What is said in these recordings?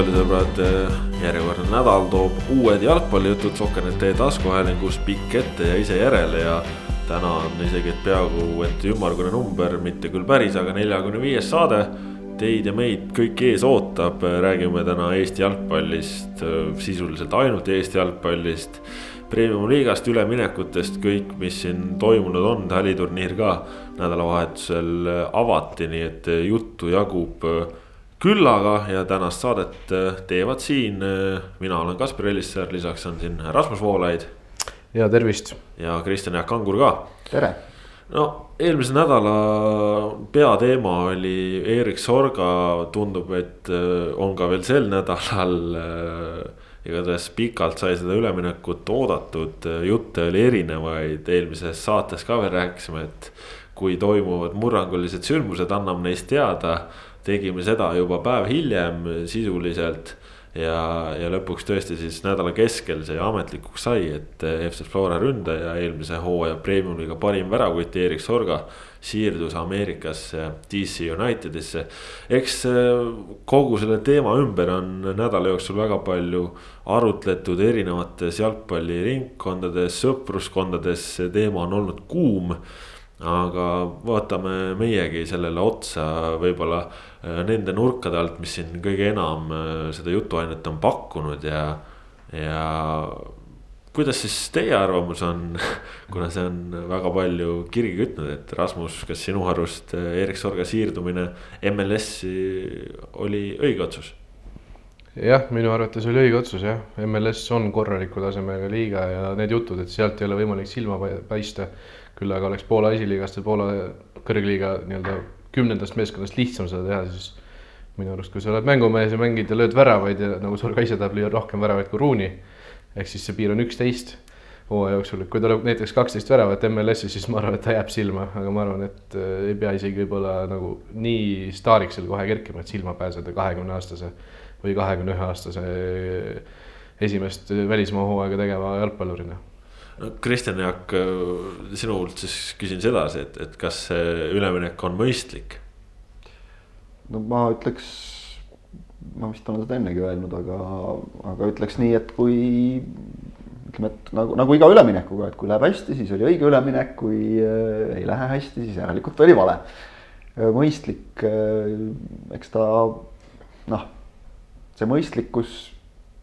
jalgpallisõbrad. järjekordne nädal toob uued jalgpallijutud Sokker.ee taskuhäälingus pikk ette ja ise järele ja täna on isegi peaaegu et ümmargune number, mitte küll päris, aga neljakümne viies saade. Teid ja meid kõik ees ootab, räägime täna Eesti jalgpallist, sisuliselt ainult Eesti jalgpallist. Premium-liigast, üleminekutest, kõik, mis siin toimunud on, taliturniir ka nädalavahetusel avati, nii et juttu jagub küllaga ja tänast saadet äh, teevad siin, äh, mina olen Kaspar Ellissaar, lisaks on siin Rasmus Voolaid. ja tervist. ja Kristjan Jaak Kangur ka. tere. no eelmise nädala peateema oli Erik Sorga, tundub, et äh, on ka veel sel nädalal. igatahes pikalt sai seda üleminekut oodatud, jutte oli erinevaid, eelmises saates ka veel rääkisime, et kui toimuvad murrangulised sündmused, anname neist teada tegime seda juba päev hiljem sisuliselt. ja, ja lõpuks tõesti siis nädala keskel see ametlikuks sai, et FC Flora ründaja eelmise hooaja premiumiga parim väravkütt Erik Sorga siirdus Ameerikasse DC Unitedisse. eks äh, kogu selle teema ümber on nädala jooksul väga palju arutletud erinevates jalgpalliringkondades, sõpruskondades, see teema on olnud kuum aga vaatame meiegi sellele otsa võib-olla nende nurkade alt, mis siin kõige enam äh, seda jutuainet on pakkunud ja, ja. kuidas siis teie arvamus on, kuna see on väga palju kirgi kütnud, et Rasmus, kas sinu arust äh, Erik Sorga siirdumine MLS-i oli õige otsus? jah, minu arvates oli õige otsus jah, MLS on korraliku tasemega liiga ja need jutud, et sealt ei ole võimalik silma paista küll aga oleks Poola esiliigast ja Poola kõrgliiga nii-öelda kümnendast meeskonnast lihtsam seda teha, siis minu arust, kui sa oled mängumees ja mängid ja lööd väravaid ja nagu Sorga ise tahab lüüa rohkem väravaid kui Ruuni, ehk siis see piir on üksteist hooaja jooksul, et kui tuleb näiteks kaksteist väravat MLS-i, siis ma arvan, et ta jääb silma, aga ma arvan, et äh, ei pea isegi võib-olla nagu nii staariks seal kohe kerkima, et silma pääseda kahekümne aastase või kahekümne ühe aastase esimest välismaa hooaega tegeva jalgpallurina no Kristjan Jaak, sinult siis küsin sedasi, et, et kas see üleminek on mõistlik? no ma ütleks, ma vist olen seda ennegi öelnud, aga, aga ütleks nii, et kui ütleme, et nagu, nagu iga üleminekuga, et kui läheb hästi, siis oli õige üleminek, kui äh, ei lähe hästi, siis järelikult oli vale. mõistlik äh,, eks ta noh, see mõistlikkus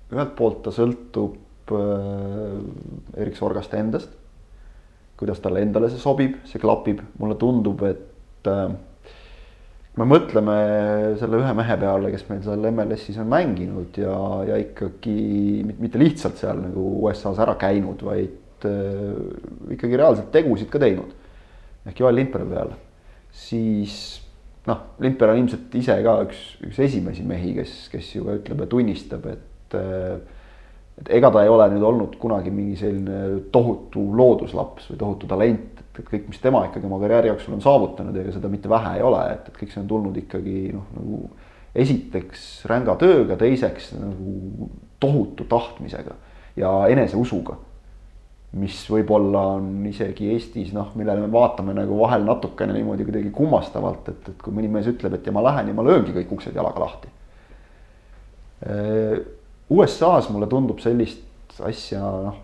ühelt poolt ta sõltub Äh, Erik Sorgast endast. kuidas talle endale see sobib, see klapib, mulle tundub, et äh, me mõtleme selle ühe mehe peale, kes meil seal MLS-is on mänginud ja, ja ikkagi mitte lihtsalt seal nagu USA-s ära käinud, vaid äh, ikkagi reaalselt tegusid ka teinud. ehk Joel Lindberg peale, siis noh, Lindberg on ilmselt ise ka üks, üks esimesi mehi, kes, kes ju ka ütleb ja tunnistab, et äh, et ega ta ei ole nüüd olnud kunagi mingi selline tohutu looduslaps või tohutu talent, et, et kõik, mis tema ikkagi oma karjääri jooksul on saavutanud, ega seda mitte vähe ei ole, et, et kõik see on tulnud ikkagi noh, nagu esiteks ränga tööga, teiseks nagu tohutu tahtmisega ja eneseusuga. mis võib-olla on isegi Eestis noh, millele me vaatame nagu vahel natukene niimoodi kuidagi kummastavalt, et, et kui mõni mees ütleb, et ja ma lähen ja ma lööngi kõik uksed jalaga lahti USA-s mulle tundub sellist asja noh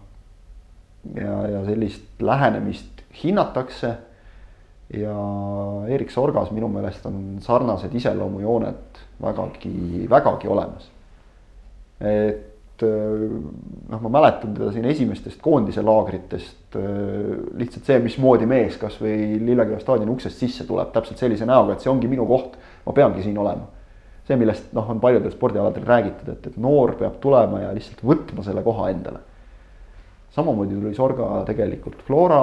ja, ja sellist lähenemist hinnatakse. ja Erik Sorgas minu meelest on sarnased iseloomujooned vägagi, vägagi olemas. et noh, ma mäletan teda siin esimestest koondise laagritest. lihtsalt see, mismoodi mees kasvõi Lilleküla staadioni uksest sisse tuleb, täpselt sellise näoga, et see ongi minu koht, ma peangi siin olema see, millest noh, on paljudel spordialadel räägitud, et, et noor peab tulema ja lihtsalt võtma selle koha endale. samamoodi tuli Sorga tegelikult Flora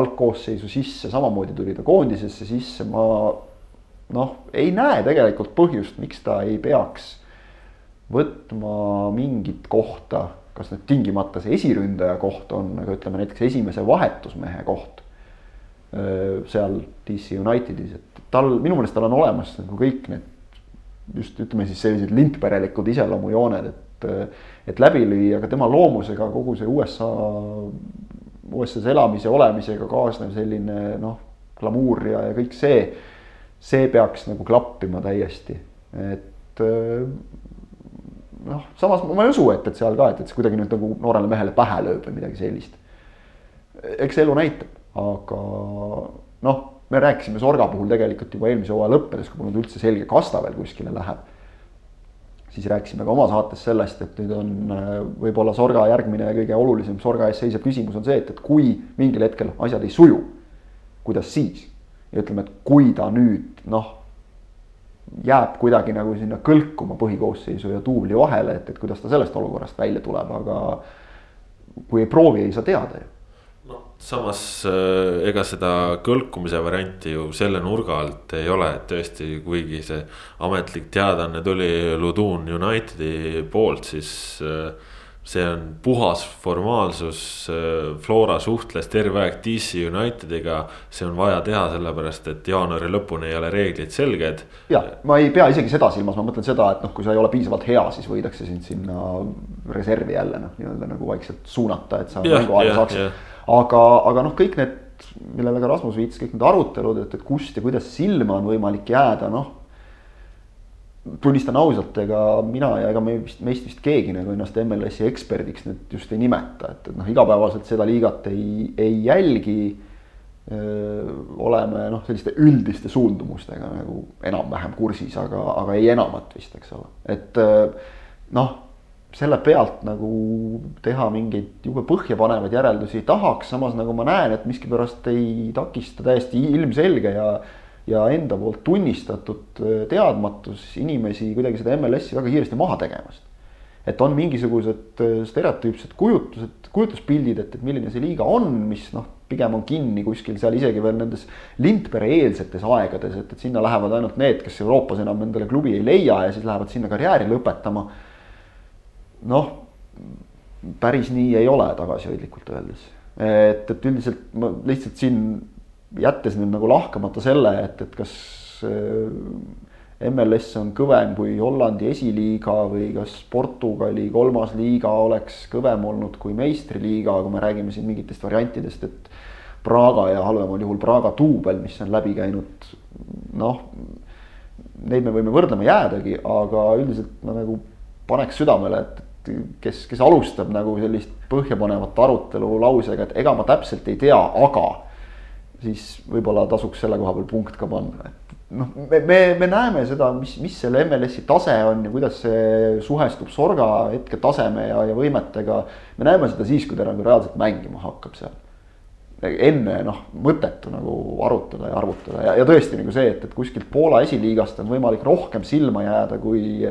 algkoosseisu sisse, samamoodi tuli ta koondisesse sisse, ma noh, ei näe tegelikult põhjust, miks ta ei peaks võtma mingit kohta, kas nüüd tingimata see esiründaja koht on, aga ütleme näiteks esimese vahetusmehe koht seal DC Unitedis, et tal, minu meelest tal on olemas nagu kõik need just ütleme siis sellised lintperelikud iseloomujooned, et, et läbi lüüa, aga tema loomusega kogu see USA, USA-s elamise, olemisega kaasnev selline noh, glamuur ja, ja kõik see, see peaks nagu klappima täiesti. et noh, samas ma ei usu, et, et seal ka, et, et see kuidagi nüüd nagu noorele mehele pähe lööb või midagi sellist. eks elu näitab, aga noh, me rääkisime Sorga puhul tegelikult juba eelmise hooaja lõppedes, kui polnud üldse selge, kas ta veel kuskile läheb. siis rääkisime ka oma saates sellest, et nüüd on äh, võib-olla Sorga järgmine ja kõige olulisem Sorga ees seisev küsimus on see, et, et kui mingil hetkel asjad ei suju, kuidas siis? ja ütleme, et kui ta nüüd noh jääb kuidagi nagu sinna kõlkuma põhikoosseisu ja duubli vahele, et, et kuidas ta sellest olukorrast välja tuleb, aga kui ei proovi, ei saa teada ju. Samas äh, ega seda kõlkumise varianti ju selle nurga alt ei ole, et tõesti, kuigi see ametlik teadaanne tuli Ludun Unitedi poolt, siis äh, see on puhas formaalsus, Flora suhtles terve aeg DC Unitediga, see on vaja teha, sellepärast et jaanuari lõpuni ei ole reeglid selged. ja ma ei pea isegi seda silmas, ma mõtlen seda, et noh, kui sa ei ole piisavalt hea, siis võidakse sind sinna reservi jälle noh, nii-öelda nagu vaikselt suunata, et sa mänguaega saaksid. Aga, aga noh, kõik need, millele ka Rasmus viitas, kõik need arutelud, et, et kust ja kuidas silma on võimalik jääda, noh tunnistan ausalt, ega mina ja ega me vist, meist vist keegi nagu ennast MLS-i eksperdiks nüüd just ei nimeta, et, et noh, igapäevaselt seda liigat ei, ei jälgi. oleme noh, selliste üldiste suundumustega nagu enam-vähem kursis, aga, aga ei enamat vist, eks ole, et noh selle pealt nagu teha mingeid jube põhjapanevaid järeldusi tahaks, samas nagu ma näen, et miskipärast ei takista täiesti ilmselge ja ja enda poolt tunnistatud äh, teadmatus inimesi kuidagi seda MLS-i väga kiiresti maha tegemast. et on mingisugused äh, stereotüüpsed kujutused, kujutluspildid, et, et milline see liiga on, mis noh, pigem on kinni kuskil seal isegi veel nendes Lindpere eelsetes aegades, et, et sinna lähevad ainult need, kes Euroopas enam endale klubi ei leia ja siis lähevad sinna karjääri lõpetama. Noh, päris nii ei ole tagasihoidlikult öeldes, et, et üldiselt ma lihtsalt siin jättes nüüd nagu lahkamata selle, et, et kas äh, MLS on kõvem kui Hollandi esiliiga või kas Portugali kolmas liiga oleks kõvem olnud kui meistriliiga, kui me räägime siin mingitest variantidest, et Praga ja halvemal juhul Praga duubel, mis on läbi käinud, noh, neid me võime võrdlema jäädagi, aga üldiselt ma nagu paneks südamele, et kes, kes alustab nagu sellist põhjapanevat arutelu lausega, et ega ma täpselt ei tea, aga siis võib-olla tasuks selle koha peal punkt ka panna, et noh, me, me, me näeme seda, mis, mis selle MLS-i tase on ja kuidas see suhestub Sorga hetke taseme ja, ja võimetega. me näeme seda siis, kui ta nagu reaalselt mängima hakkab seal. Enne noh, mõttetu nagu arutada ja arvutada. Ja, ja tõesti nagu see, et, et kuskilt Poola esiliigast on võimalik rohkem silma jääda kui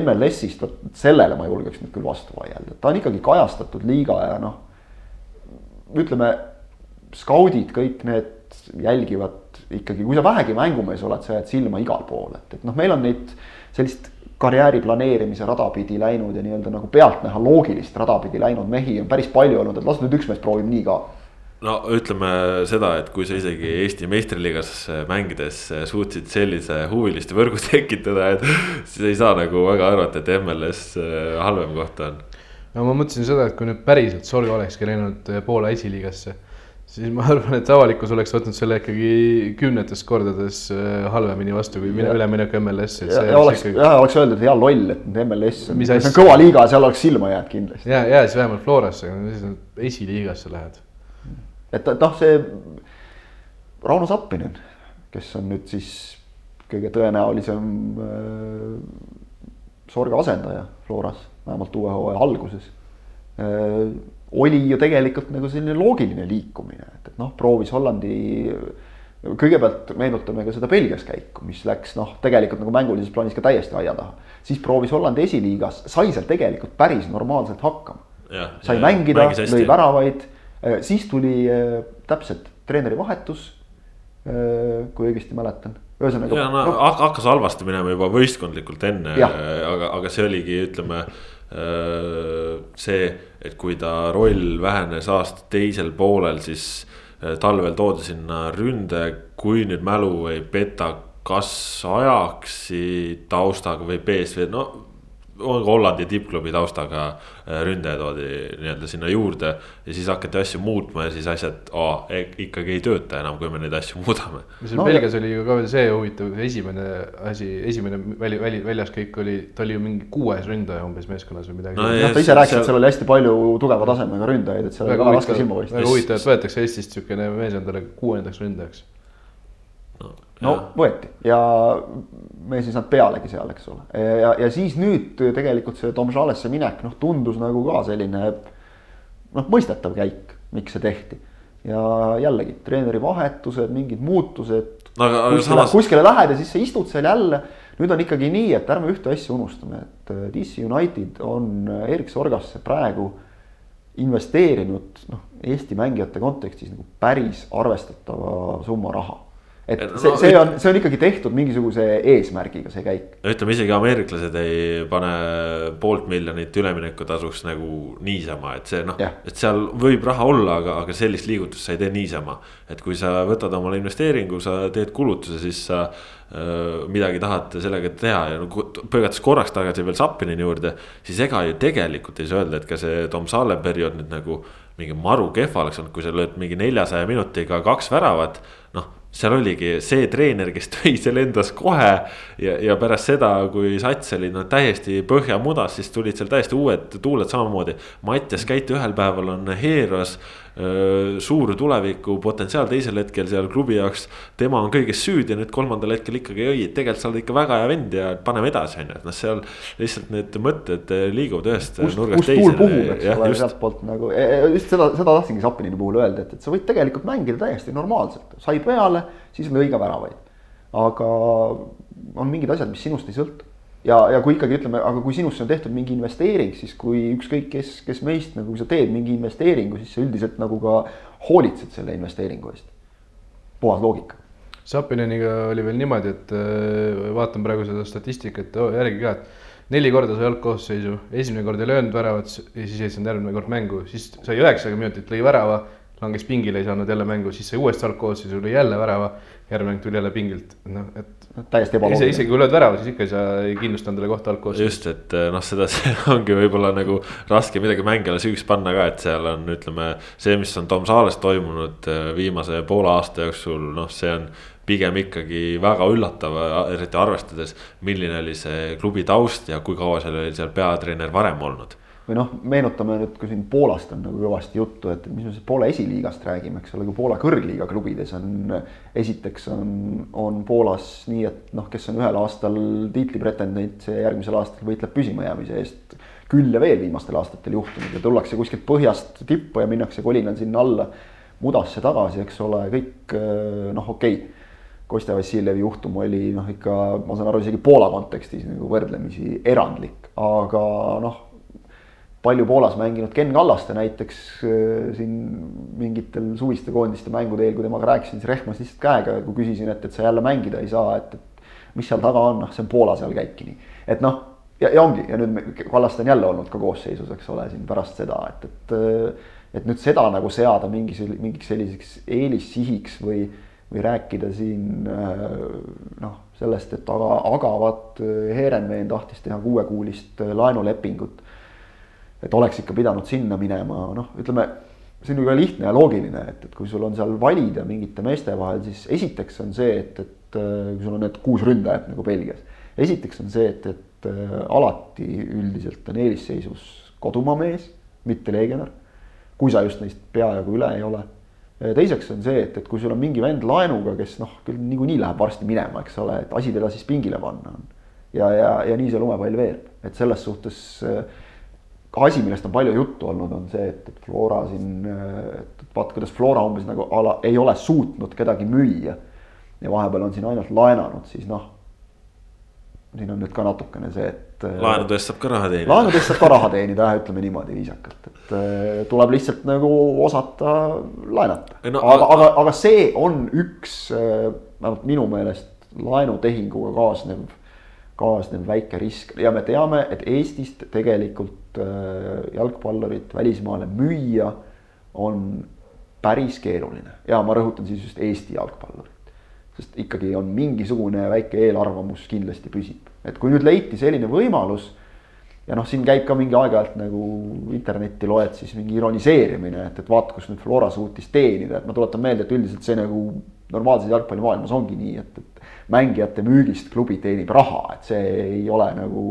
MLS-ist, vot sellele ma julgeks nüüd küll vastu vaielda, ta on ikkagi kajastatud liiga ja noh, ütleme skaudid, kõik need jälgivad ikkagi, kui sa vähegi mängumees oled, sa jääd silma igal pool, et, et noh, meil on neid sellist karjääri planeerimise rada pidi läinud ja nii-öelda nagu pealtnäha loogilist rada pidi läinud mehi on päris palju olnud, et las nüüd üks mees proovib nii ka no ütleme seda, et kui sa isegi Eesti meistriliigas mängides suutsid sellise huviliste võrgu tekitada, et siis ei saa nagu väga arvata, et MLS halvem koht on. no ma mõtlesin seda, et kui nüüd päriselt Sorga olekski läinud Poola esiliigasse siis ma arvan, et avalikkus oleks võtnud selle ikkagi kümnetes kordades äh, halvemini vastu kui üleminek MLS-i. ja, ja oleks ikkagi..., jah, oleks öeldud, hea loll, et MLS on, see on kõva liiga, seal oleks silma jäänud kindlasti. ja, ja siis vähemalt Florasse, siis esiliigasse lähed. Et noh, see Rauno Sappinen, kes on nüüd siis kõige tõenäolisem äh, Sorga asendaja Floras, vähemalt uue hooaja alguses äh, oli ju tegelikult nagu selline loogiline liikumine, et, et noh, proovis Hollandi. kõigepealt meenutame ka seda Belgias käiku, mis läks noh, tegelikult nagu mängulises plaanis ka täiesti aia taha. siis proovis Hollandi esiliigas, sai seal tegelikult päris normaalselt hakkama. sai ja, mängida, lõi väravaid, siis tuli äh, täpselt treeneri vahetus. Äh, kui õigesti mäletan ühesõnaga. ja no, no hakkas halvasti minema juba võistkondlikult enne, aga, aga see oligi, ütleme see, et kui ta roll vähenes aasta teisel poolel, siis talvel toodi sinna ründe, kui nüüd mälu ei peta, kas ajaksi taustaga või BSV, no Hollandi tippklubi taustaga äh, ründaja toodi nii-öelda sinna juurde. ja siis hakati asju muutma ja siis asjad oh, ikkagi ei tööta enam, kui me neid asju muudame. seal no, Belgias oli ju ka veel see huvitav, esimene asi, esimene väli, väli, väljaskäik oli, ta oli ju mingi kuues ründaja umbes meeskonnas või midagi no,. noh, ta ise rääkis seal..., et seal oli hästi palju tugeva tasemega ründajaid, et seal oli väga raske silma paista. väga huvitav, et võetakse Eestist niisugune mees endale kuuendaks ründajaks no, no võeti ja me siis nad pealegi seal, eks ole. ja, ja siis nüüd tegelikult see Tom Chalesse minek, noh, tundus nagu ka selline noh, mõistetav käik, miks see tehti. ja jällegi treeneri vahetused, mingid muutused no,. kuskile, samas... kuskile lähed ja siis sa istud seal jälle. nüüd on ikkagi nii, et ärme ühte asja unustame, et äh, DC United on äh, Erik Sorgasse praegu investeerinud noh, Eesti mängijate kontekstis nagu päris arvestatava summa raha et see no,, see on, see on ikkagi tehtud mingisuguse eesmärgiga, see käik. ütleme isegi ameeriklased ei pane poolt miljonit üleminekutasuks nagu niisama, et see noh, et seal võib raha olla, aga, aga sellist liigutust sa ei tee niisama. et kui sa võtad omale investeeringu, sa teed kulutuse, siis sa äh, midagi tahad sellega teha ja no põigates korraks tagasi veel Zappinini juurde. siis ega ju tegelikult ei saa öelda, et ka see Tom Saale periood nüüd nagu mingi maru kehva oleks olnud, kui sa lööd mingi neljasaja minutiga kaks väravat, noh seal oligi see treener, kes tõi selle endas kohe ja, ja pärast seda, kui sats oli no täiesti põhjamudas, siis tulid seal täiesti uued tuuled samamoodi. Mattias Käit ühel päeval on Heeros suur tuleviku potentsiaal teisel hetkel seal klubi jaoks. tema on kõiges süüdi ja nüüd kolmandal hetkel ikkagi et tegelikult sa oled ikka väga hea vend ja paneme edasi, on ju, et noh, seal lihtsalt need mõtted liiguvad ühest Ust, nurgast teisele. sealtpoolt nagu, e, e, just seda, seda tahtsingi Zappinini puhul öelda, et, et sa võid tegelikult mängida täiesti normaalselt, sai peale, siis lõi ka väravaid. aga on mingid asjad, mis sinust ei sõltu ja, ja kui ikkagi ütleme, aga kui sinusse on tehtud mingi investeering, siis kui ükskõik kes, kes meist nagu, kui sa teed mingi investeeringu, siis sa üldiselt nagu ka hoolitsed selle investeeringu eest. puhas loogika. Sapineniga oli veel niimoodi, et äh, vaatan praegu seda statistikat järgi ka, et neli korda sai algkoosseisu, esimene kord ei löönud väravat ja siis ei saanud järgmine kord mängu, siis sai üheksakümmend minutit, lõi värava, langes pingile, ei saanud jälle mängu, siis sai uuesti algkoosseisu, lõi jälle värava, järgmine mäng tuli jälle pingilt, noh, et täiesti ebaloogiline. isegi kui lööd värava, siis ikka ei saa ei kindlusta endale kohta algkoosseisus. just, et eh, noh, seda ongi võib-olla nagu raske midagi mängijale süüks panna ka, et seal on, ütleme. see, mis on Tom Saales toimunud eh, viimase poole aasta jooksul, noh, see on pigem ikkagi väga üllatav, eriti arvestades, milline oli see klubi taust ja kui kaua seal oli seal peatreener varem olnud või noh, meenutame nüüd, kui siin Poolast on nagu kõvasti juttu, et mis me siis Poola esiliigast räägime, eks ole, kui Poola kõrgliiga klubides on. esiteks on, on Poolas nii, et noh, kes on ühel aastal tiitlipretendent, see järgmisel aastal võitleb püsimajäämise eest. küll ja veel viimastel aastatel juhtunud ja tullakse kuskilt põhjast tippu ja minnakse kolinal sinna alla mudasse tagasi, eks ole, kõik noh, okei okay. Kostja Vassiljevi juhtum oli noh, ikka ma saan aru, isegi Poola kontekstis nagu võrdlemisi erandlik, aga noh palju Poolas mänginud Ken Kallaste näiteks äh, siin mingitel suviste koondiste mängude eel, kui temaga rääkisin, siis rehmas lihtsalt käega, kui küsisin, et, et sa jälle mängida ei saa, et, et mis seal taga on, noh, see on Poola seal käibki nii. et noh, ja, ja ongi ja nüüd Kallaste on jälle olnud ka koosseisus, eks ole, siin pärast seda, et, et äh, et nüüd seda nagu seada mingi, mingiks selliseks eelissihiks või, või rääkida siin äh, noh, sellest, et aga, aga vaat Heerenveen tahtis teha kuuekuulist laenulepingut et oleks ikka pidanud sinna minema, noh, ütleme, see on ju ka lihtne ja loogiline, et, et kui sul on seal valida mingite meeste vahel, siis esiteks on see, et, et äh, kui sul on need kuus ründajat nagu Belgias. esiteks on see, et, et äh, alati üldiselt on eelisseisus kodumaa mees, mitte legionär. kui sa just neist peajagu üle ei ole. teiseks on see, et, et kui sul on mingi vend laenuga, kes noh, küll niikuinii läheb varsti minema, eks ole, et asi teda siis pingile panna on. ja, ja, ja nii see lumepall veereb, et selles suhtes äh, asi, millest on palju juttu olnud, on see, et, et Flora siin, et vaat kuidas Flora umbes nagu ala ei ole suutnud kedagi müüa. ja vahepeal on siin ainult laenanud, siis noh. siin on nüüd ka natukene see, et. laenude eest saab ka raha teenida. laenude eest saab ka raha teenida jah, ütleme niimoodi viisakalt, et eh, tuleb lihtsalt nagu osata laenata no,. aga, aga, aga see on üks, eh, vähemalt minu meelest laenutehinguga kaasnev kaasnev väike risk. Ja me teame, et Eestist tegelikult äh, jalgpallurit välismaale müüa on päris keeruline. Ja ma rõhutan siis just Eesti jalgpallurit. sest ikkagi on mingisugune väike eelarvamus kindlasti püsib, et kui nüüd leiti selline võimalus ja noh, siin käib ka mingi aeg-ajalt nagu internetti loed siis mingi ironiseerimine, et, et vaata, kus nüüd Flora suutis teenida, et ma tuletan meelde, et üldiselt see nagu normaalses jalgpallimaailmas ongi nii, et, et mängijate müügist klubi teenib raha, et see ei ole nagu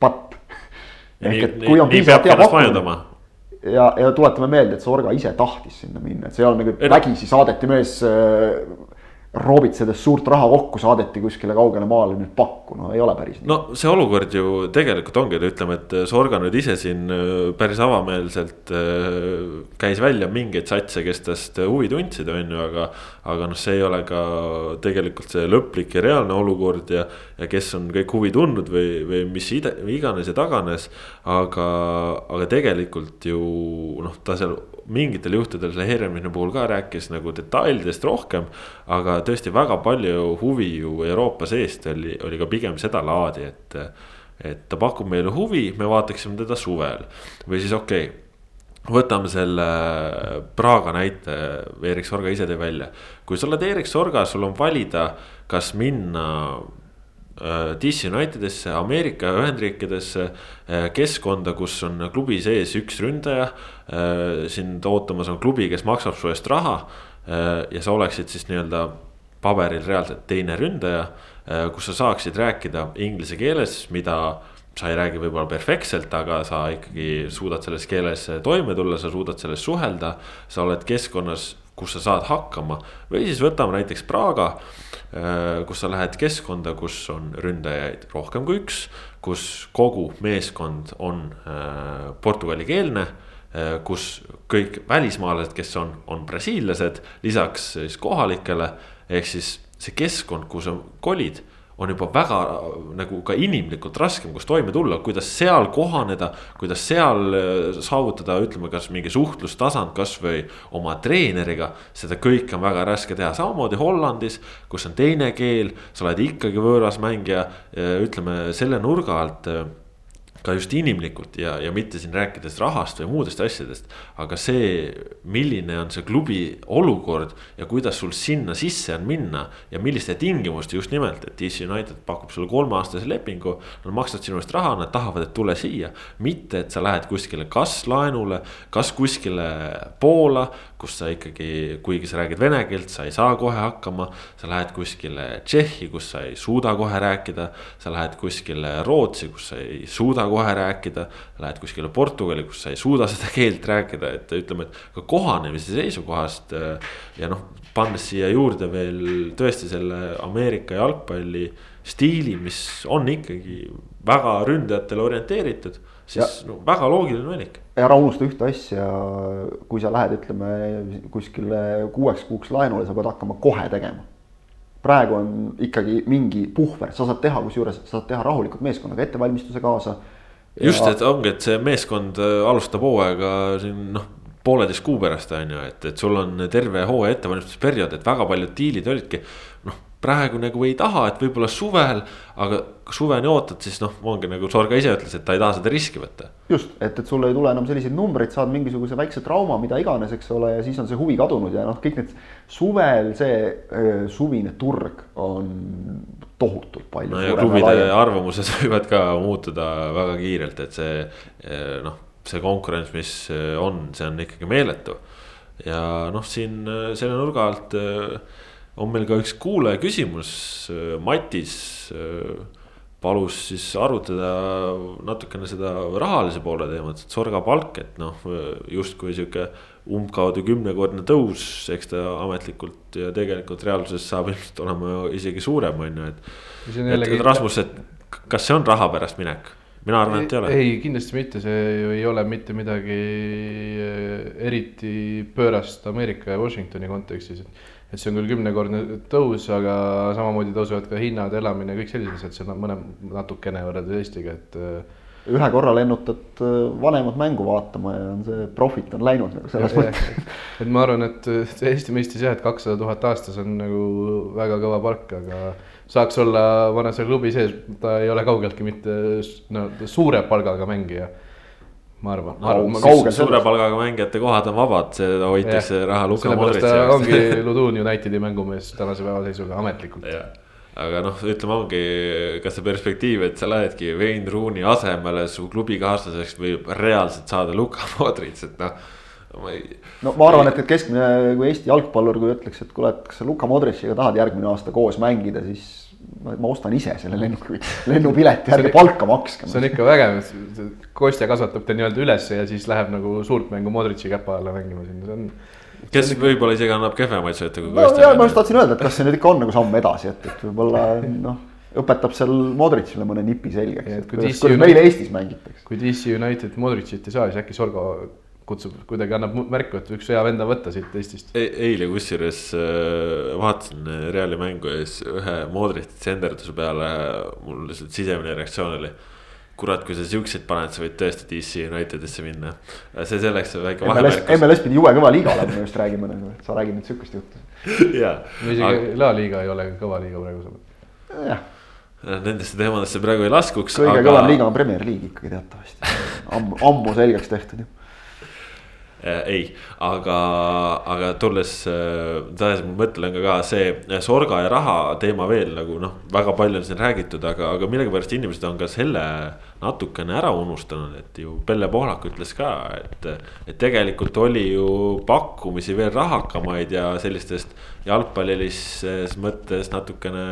patt. ehk et kui on piisavalt hea pakkumine ja, ja tuletame meelde, et Sorga ise tahtis sinna minna, et see ei olnud nagu, vägisi saadeti mees äh, roobitsedes suurt raha kokku saadeti kuskile kaugele maale nüüd pakku, no ei ole päris nii. no see olukord ju tegelikult ongi, ütleme, et Sorga nüüd ise siin äh, päris avameelselt äh, käis välja mingeid satse, kes tast huvi tundsid, on ju, aga. aga noh, see ei ole ka tegelikult see lõplik ja reaalne olukord ja, ja kes on kõik huvi tundnud või, või mis ide, iganes ja taganes. aga, aga tegelikult ju noh, ta seal mingitel juhtudel selle Heremini puhul ka rääkis nagu detailidest rohkem. aga tõesti väga palju huvi ju Euroopa seest oli, oli ka pigem seda laadi, et. et ta pakub meile huvi, me vaataksime teda suvel või siis okei okay võtame selle Praga näite, Erik Sorga ise tõi välja. kui sa oled Erik Sorga, sul on valida, kas minna Äh, DC Unitedesse, Ameerika Ühendriikidesse, äh, keskkonda, kus on klubi sees üks ründaja. Äh, sind ootamas on klubi, kes maksab su eest raha ja sa oleksid siis nii-öelda paberil reaalselt teine ründaja, kus sa saaksid rääkida inglise keeles, mida sa ei räägi võib-olla perfektselt, aga sa ikkagi suudad selles keeles toime tulla, sa suudad selles suhelda. sa oled keskkonnas, kus sa saad hakkama või siis võtame näiteks Praga Äh, kus sa lähed keskkonda, kus on ründajaid rohkem kui üks, kus kogu meeskond on äh, portugalikeelne äh, kus kõik välismaalased, kes on, on brasiillased, lisaks siis kohalikele. ehk siis see keskkond, kuhu sa kolid on juba väga nagu ka inimlikult raskem, kus toime tulla, kuidas seal kohaneda. kuidas seal äh, saavutada, ütleme, kas mingi suhtlustasand kasvõi oma treeneriga. seda kõike on väga raske teha, samamoodi Hollandis, kus on teine keel, sa oled ikkagi võõras mängija, ütleme selle nurga alt äh, ka just inimlikult ja, ja mitte siin rääkides rahast või muudest asjadest. aga see, milline on see klubi olukord ja kuidas sul sinna sisse on minna ja milliste tingimuste just nimelt, et DC United pakub sulle kolmeaastase lepingu. Nad maksavad sinu eest raha, nad tahavad, et tule siia, mitte et sa lähed kuskile kas laenule, kas kuskile Poola, kus sa ikkagi, kuigi sa räägid vene keelt, sa ei saa kohe hakkama. sa lähed kuskile Tšehhi, kus sa ei suuda kohe rääkida, sa lähed kuskile Rootsi, kus sa ei suuda kohe rääkida. Lähed kuskile Portugali, kus sa ei suuda seda keelt rääkida, et ütleme, et ka kohanemise seisukohast. Ja noh, pannes siia juurde veel tõesti selle Ameerika jalgpalli stiili, mis on ikkagi väga ründajatele orienteeritud siis ja, no, väga loogiline valik. ära unusta ühte asja, kui sa lähed, ütleme kuskile kuueks kuuks laenule, sa pead hakkama kohe tegema praegu on ikkagi mingi puhver, sa saad teha, kusjuures sa saad teha rahulikult meeskonnaga ettevalmistuse kaasa. just, et ongi, et see meeskond äh, alustab hooaega siin noh, pooleteist kuu pärast on ju, et, et sul on terve hooaja ettevalmistusperiood, et väga paljud diilid olidki noh praegu nagu ei taha, et võib-olla suvel, aga suveni ootad, siis noh, ongi nagu Sorga ise ütles, et ta ei taha seda riski võtta. just, et, et sul ei tule enam selliseid numbreid, saad mingisuguse väikse trauma, mida iganes, eks ole, ja siis on see huvi kadunud ja noh, kõik need suvel see öö, suvine turg on tohutult palju. no ja klubide arvamused võivad ka muutuda väga kiirelt, et see noh, see konkurents, mis on, see on ikkagi meeletu. ja noh, siin selle nurga alt on meil ka üks kuulaja küsimus, Matis äh, palus siis arutada natukene seda rahalise poole teemat, et sorga palk, et noh, justkui sihuke umbkaudu kümnekordne tõus, eks ta ametlikult ja tegelikult reaalsuses saab ilmselt olema isegi suurem, on ju, et. et Rasmus, et kas see on raha pärast minek? mina arvan, et ei ole. ei, kindlasti mitte, see ju ei ole mitte midagi äh, eriti pöörast Ameerika ja Washingtoni kontekstis, et et see on küll kümnekordne tõus, aga samamoodi tõusevad ka hinnad, elamine, kõik sellised asjad, see on mõne natukene võrreldes Eestiga, et. Äh, ühe korra lennutad äh, vanemad mängu vaatama ja on see profit on läinud nagu selles mõttes. et ma arvan, et Eesti mõistes jah, et kakssada tuhat aastas on nagu väga kõva palk, aga saaks olla seal klubi sees, ta ei ole kaugeltki mitte no suure palgaga mängija ma arvan no,. kaugel suure palgaga mängijate kohad on vabad, seda hoitakse raha Luka Modritši jaoks. ongi Ludun Unitedi mängumees tänase päeva seisuga ametlikult. aga noh, ütleme ongi ka see perspektiiv, et sa lähedki Wayne Rooney asemele, su klubikaaslaseks võib reaalselt saada Luka Modric, et noh. ma ei. no ma arvan, et, et keskmine, kui Eesti jalgpallur, kui ütleks, et kuule, et kas sa Luka Modriciga tahad järgmine aasta koos mängida, siis ma, ma ostan ise selle lennuki, lennupileti, ärge palka makske. see on ikka vägev, Kostja kasvatab ta nii-öelda ülesse ja siis läheb nagu suurt mängu Modritši käpa alla mängima sinna, see on kes võib-olla isegi annab kehvemaid sööte kui no, Kostja. ma just tahtsin öelda, et kas see nüüd ikka on nagu samm edasi, et, et võib-olla noh, õpetab seal Modritšile mõne nipi selgeks, et kuidas, kuidas meil Eestis mängitakse. kui DC United Modritšit ei saa, siis äkki Sorgo kutsub, kuidagi annab märku, et üks hea vend on võtta siit Eestist e. eile kusjuures äh, vaatasin Reali mängu ja siis ühe Modritši senderduse peale mul lihtsalt sisemine reaktsioon oli kurat, kui sa siukseid paned, sa võid tõesti DC Unitedisse minna. see selleks väike vahemärkus. MLS pidi jube kõva liiga olema, me just räägime nagu, et sa räägid nüüd siukest juttu. jaa. isegi aga... La Liga ei ole kõva liiga praegu. jah. Nendesse teemadesse praegu ei laskuks. kõige aga... kõvem liiga on Premier League ikkagi teatavasti, ammu, ammu selgeks tehtud ju Äh, ei, aga, aga tulles äh,, tahes ma mõtlen ka, ka see sorga ja raha teema veel nagu noh, väga palju on siin räägitud, aga, aga millegipärast inimesed on ka selle natukene ära unustanud, et ju Pelle Pohlak ütles ka, et. et tegelikult oli ju pakkumisi veel rahakamaid ja sellistest jalgpallilises mõttes natukene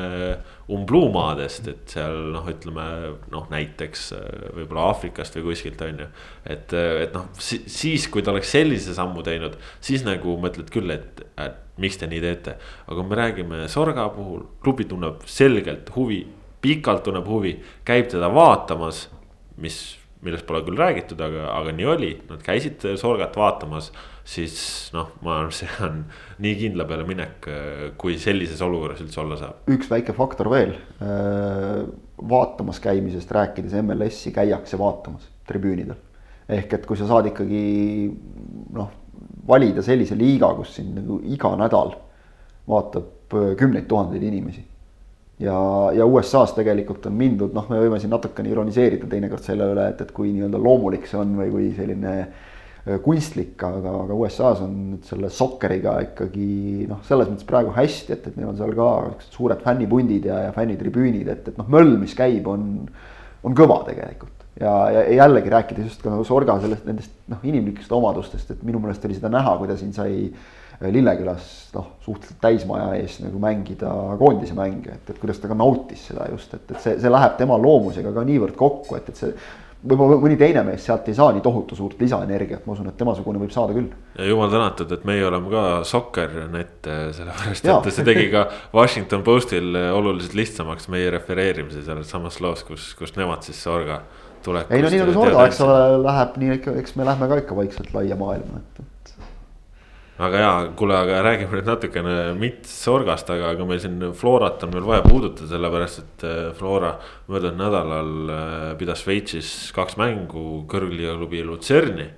umbluumaadest, et seal noh, ütleme noh, näiteks äh, võib-olla Aafrikast või kuskilt on ju. et, äh, et noh, siis kui ta oleks sellise sammu teinud, siis nagu mõtled küll, et, et miks te nii teete. aga kui me räägime Sorga puhul, klubi tunneb selgelt huvi, pikalt tunneb huvi, käib teda vaatamas, mis millest pole küll räägitud, aga, aga nii oli, nad käisid Sorgat vaatamas, siis noh, ma arvan, see on nii kindla peale minek, kui sellises olukorras üldse olla saab. üks väike faktor veel, vaatamas käimisest rääkides, MLS-i käiakse vaatamas tribüünidel. ehk et kui sa saad ikkagi noh, valida sellise liiga, kus sind nagu iga nädal vaatab kümneid tuhandeid inimesi ja, ja USA-s tegelikult on mindud, noh, me võime siin natukene ironiseerida teinekord selle üle, et, et kui nii-öelda loomulik see on või kui selline äh, kunstlik, aga, aga USA-s on nüüd selle sokkeriga ikkagi noh, selles mõttes praegu hästi, et, et neil on seal ka suured fännipundid ja, ja fännitribüünid, et, et noh, möll, mis käib, on, on kõva tegelikult. ja, ja jällegi rääkides just ka nagu Sorga sellest, nendest noh, inimlikest omadustest, et minu meelest oli seda näha, kui ta siin sai äh, Lillekülas noh, suhteliselt täismaja ees nagu mängida koondise mänge, et, et kuidas ta ka nautis seda just, et, et see, see läheb tema loomusega ka niivõrd kokku, et, et see võib-olla mõni teine mees sealt ei saa nii tohutu suurt lisaenergiat, ma usun, et temasugune võib saada küll. ja jumal tänatud, et meie oleme ka sokkernet, sellepärast et see tegi ka Washington Postil oluliselt lihtsamaks meie refereerimise selles samas loos, kus, kus nemad siis Sorga tulekust. ei no nii nagu Sorga, eks ole, läheb nii eks me lähme ka ikka vaikselt laia maailma, et aga jaa, kuule, aga räägime nüüd natukene mitte Sorgast, aga, aga meil siin Florat on veel vaja puudutada, sellepärast et äh, Flora möödunud nädalal äh, pidas Šveitsis kaks mängu kõrgliiga klubi Lutserni.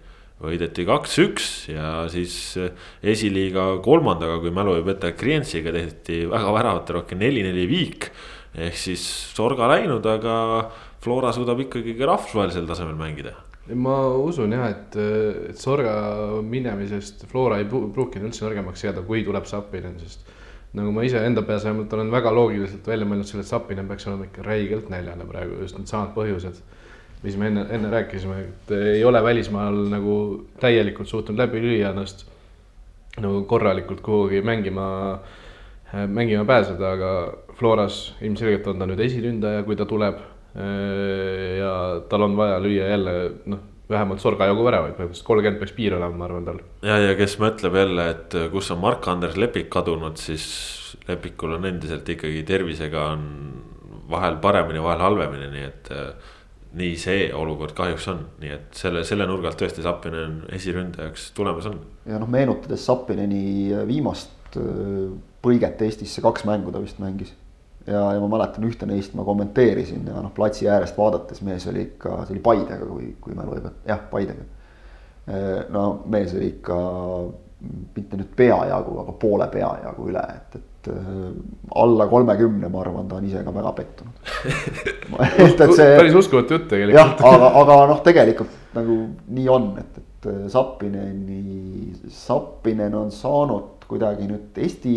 võideti kaks-üks ja siis äh, esiliiga kolmandaga, kui mälu ei peta, Krientsiga tehti väga väravaterohke neli-neli viik. ehk siis Sorga läinud, aga Flora suudab ikkagi ka rahvusvahelisel tasemel mängida ma usun jah, et, et Sorga minemisest Flora ei pruukinud üldse nõrgemaks jääda, kui tuleb Sapinen, sest nagu ma iseenda peas vähemalt olen väga loogiliselt välja mõelnud selle, et Sapinen peaks olema ikka räigelt näljane praegu just needsamad põhjused, mis me enne, enne rääkisime, et ei ole välismaal nagu täielikult suutnud läbi lüüa ennast nagu korralikult kuhugi mängima, mängima pääseda, aga Floras ilmselgelt on ta nüüd esiründaja, kui ta tuleb ja tal on vaja lüüa jälle noh, vähemalt Sorga jagu väravaid, põhimõtteliselt kolmkümmend peaks piir olema, ma arvan tal. ja, ja kes mõtleb jälle, et kus on Mark-Andres Lepik kadunud, siis Lepikul on endiselt ikkagi tervisega on vahel paremini, vahel halvemini, nii et äh, nii see olukord kahjuks on, nii et selle, selle nurga alt tõesti Zappinen esiründajaks tulemas on. ja noh, meenutades Zappineni viimast äh, põiget Eestisse, kaks mängu ta vist mängis ja, ja ma mäletan ühte neist ma kommenteerisin ja noh, platsi äärest vaadates mees oli ikka, see oli Paidega, kui, kui mälu ei peta, jah, Paidega. no mees oli ikka mitte nüüd peajagu, aga poole peajagu üle, et, et alla kolmekümne, ma arvan, ta on ise ka väga pettunud et, et see. päris uskumatu jutt tegelikult. jah, aga, aga noh, tegelikult nagu nii on, et, et Sappineni, Sappinen on saanud kuidagi nüüd Eesti,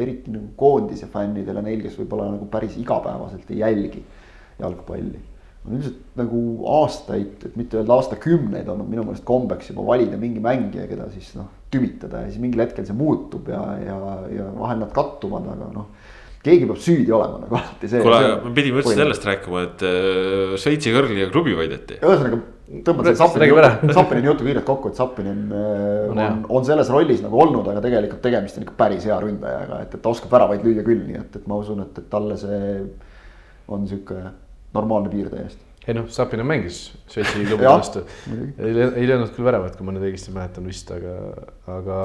eriti nagu koondise fännidele, neil, kes võib-olla nagu päris igapäevaselt ei jälgi jalgpalli. on üldiselt nagu aastaid, et mitte öelda aastakümneid olnud minu meelest kombeks juba valida mingi mängija, keda siis noh, tümitada ja siis mingil hetkel see muutub ja, ja, ja vahel nad kattuvad, aga noh keegi peab süüdi olema nagu alati see. kuule, me pidime üldse sellest rääkima, et äh, Šveitsi kõrgliiga klubi võideti. ühesõnaga tõmbad selle Zappini, Zappini jutu kiirelt kokku, et Zappinin äh, on, on, on selles rollis nagu olnud, aga tegelikult tegemist on ikka päris hea ründajaga, et, et ta oskab väravaid lüüa küll, nii et, et ma usun, et, et talle see on sihuke normaalne piir täiesti ei noh, Sapina mängis Šveitsi klubi vastu. ei, ei löönud küll väravat, kui ma nüüd õigesti mäletan vist, aga, aga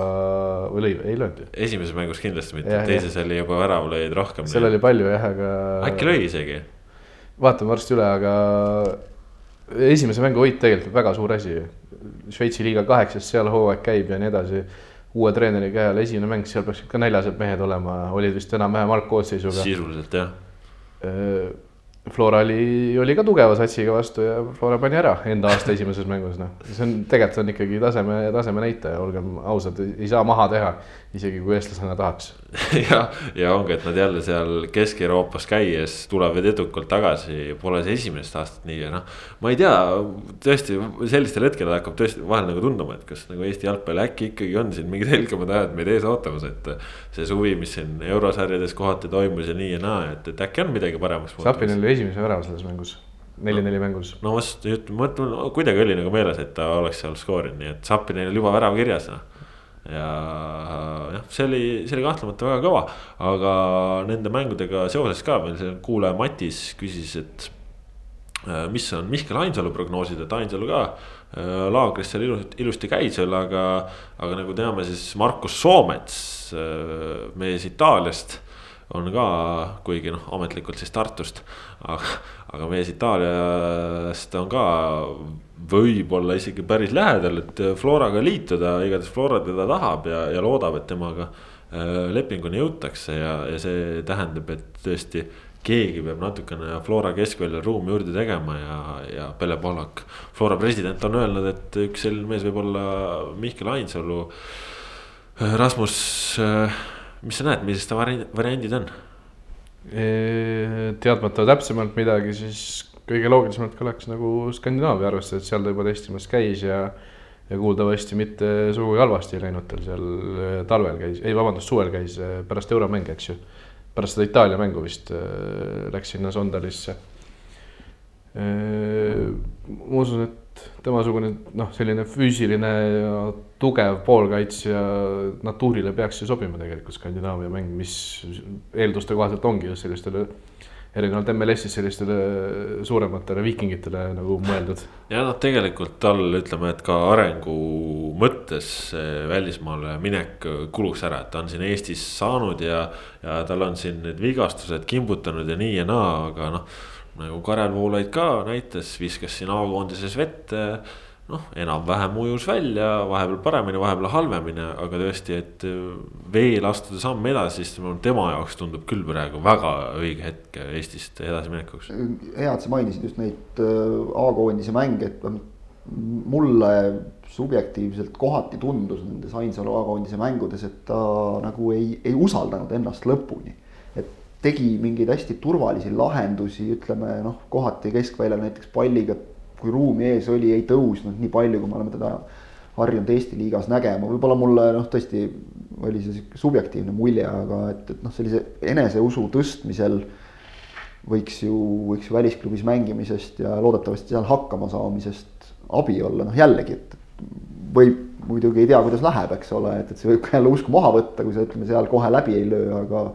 või lõi, ei löönud ju. esimeses mängus kindlasti mitte, teises oli juba värav lõid rohkem. seal oli palju jah, aga. äkki lõi isegi. vaatame varsti üle, aga esimese mängu võit tegelikult väga suur asi. Šveitsi liiga kaheksas, seal hooaeg käib ja nii edasi. uue treeneri käe all esimene mäng, seal peaksid ka näljased mehed olema, olid vist enam-vähem algkoosseisuga. sisuliselt jah Flora oli, oli ka tugeva satsiga vastu ja Flora pani ära enda aasta esimeses mängus, noh. see on, tegelikult on ikkagi taseme, taseme näitaja, olgem ausad, ei saa maha teha, isegi kui eestlasena tahaks. ja, ja ongi, et nad jälle seal Kesk-Euroopas käies tulevad edukalt tagasi, pole see esimest aastat nii ja noh. ma ei tea, tõesti sellistel hetkedel hakkab tõesti vahel nagu tunduma, et kas nagu Eesti jalgpall äkki ikkagi on siin mingid helgemad ajad meid ees ootamas, et. see suvi, mis siin eurosarjades kohati toimus ja nii ja naa, et, et äkki on midagi paremaks. Sapinil oli esimese värava selles mängus neli-neli mängus. no vast, mõtlen, kuidagi oli nagu meeles, et ta oleks seal skoorinud, nii et Sapinil oli juba värav kirjas noh ja jah, see oli, see oli kahtlemata väga kõva, aga nende mängudega seoses ka meil see kuulaja Matis küsis, et äh, mis on Mihkel Ainsalu prognoosid, et Ainsalu ka äh, laagris seal ilusti, ilusti käis veel, aga, aga nagu teame, siis Markus Soomets, äh, mees Itaaliast on ka, kuigi noh, ametlikult siis Tartust, aga, aga mees Itaaliast on ka võib-olla isegi päris lähedal, et Floraga liituda, igatahes Flora teda tahab ja, ja loodab, et temaga äh, lepinguni jõutakse ja, ja see tähendab, et tõesti keegi peab natukene Flora keskväljal ruumi juurde tegema ja, ja Pelle Pohlak, Flora president on öelnud, et üks selline mees võib olla Mihkel Ainsalu. Rasmus äh, mis sa näed, millised variandid on? teadmata täpsemalt midagi, siis kõige loogilisemalt kõlaks nagu Skandinaavia, arvestades, et seal ta juba testimas käis ja ja kuuldavasti mitte sugugi halvasti ei läinud tal seal äh, talvel käis, ei vabandust, suvel käis äh, pärast euromänge, eks ju. pärast seda Itaalia mängu vist äh, läks sinna Sondalisse. ma usun, et temasugune noh, selline füüsiline ja tugev poolkaitsja natuurile peaks ju sobima tegelikult Skandinaavia mäng, mis eelduste kohaselt ongi just sellistele erinevalt MLS-is sellistele suurematele viikingitele nagu mõeldud. ja noh, tegelikult tal ütleme, et ka arengu mõttes välismaale minek kuluks ära, et ta on siin Eestis saanud ja, ja tal on siin need vigastused kimbutanud ja nii ja naa, aga noh nagu Karel Voolaid ka näitas, viskas siin A-koondises vette. Noh, enam-vähem ujus välja, vahepeal paremini, vahepeal halvemini, aga tõesti, et veel astuda samm edasi, siis tema jaoks tundub küll praegu väga õige hetk Eestist edasiminekuks. hea, et sa mainisid just neid äh, A-koondise mänge, et mulle subjektiivselt kohati tundus nendes Ainsalu A-koondise mängudes, et ta nagu ei, ei usaldanud ennast lõpuni tegi mingeid hästi turvalisi lahendusi, ütleme noh, kohati keskväljal näiteks palliga, kui ruumi ees oli, ei tõusnud nii palju, kui me oleme teda harjunud Eesti liigas nägema, võib-olla mulle noh, tõesti oli see sihuke subjektiivne mulje, aga et, et noh, sellise eneseusu tõstmisel võiks ju, võiks ju välisklubis mängimisest ja loodetavasti seal hakkama saamisest abi olla, noh jällegi, et võib muidugi ei tea, kuidas läheb, eks ole, et, et see võib ka jälle usku maha võtta, kui sa ütleme seal kohe läbi ei löö, aga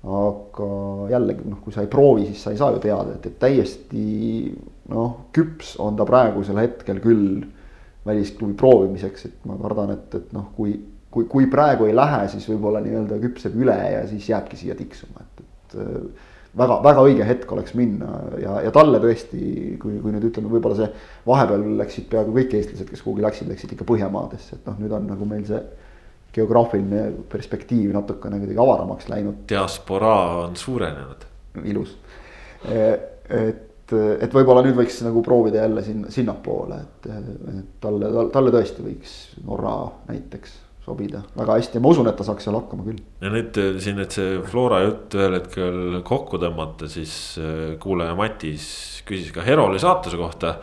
aga jällegi noh, kui sa ei proovi, siis sa ei saa ju teada, et, et täiesti noh, küps on ta praegusel hetkel küll välisklubi proovimiseks, et ma kardan, et, et noh, kui, kui, kui praegu ei lähe, siis võib-olla nii-öelda küpseb üle ja siis jääbki siia tiksuma, et, et väga, väga õige hetk oleks minna ja, ja talle tõesti, kui, kui nüüd ütleme, võib-olla see vahepeal läksid peaaegu kõik eestlased, kes kuhugi läksid, läksid ikka Põhjamaadesse, et noh, nüüd on nagu meil see geograafiline perspektiiv natukene kuidagi avaramaks läinud. diasporaa on suurenenud. ilus, e, et, et võib-olla nüüd võiks nagu proovida jälle sinna, sinnapoole, et, et talle, talle tõesti võiks Norra näiteks sobida väga hästi ja ma usun, et ta saaks seal hakkama küll. ja nüüd äh, siin, et see Flora jutt ühel hetkel kokku tõmmata, siis äh, kuulaja Matis küsis ka Heroli saatuse kohta.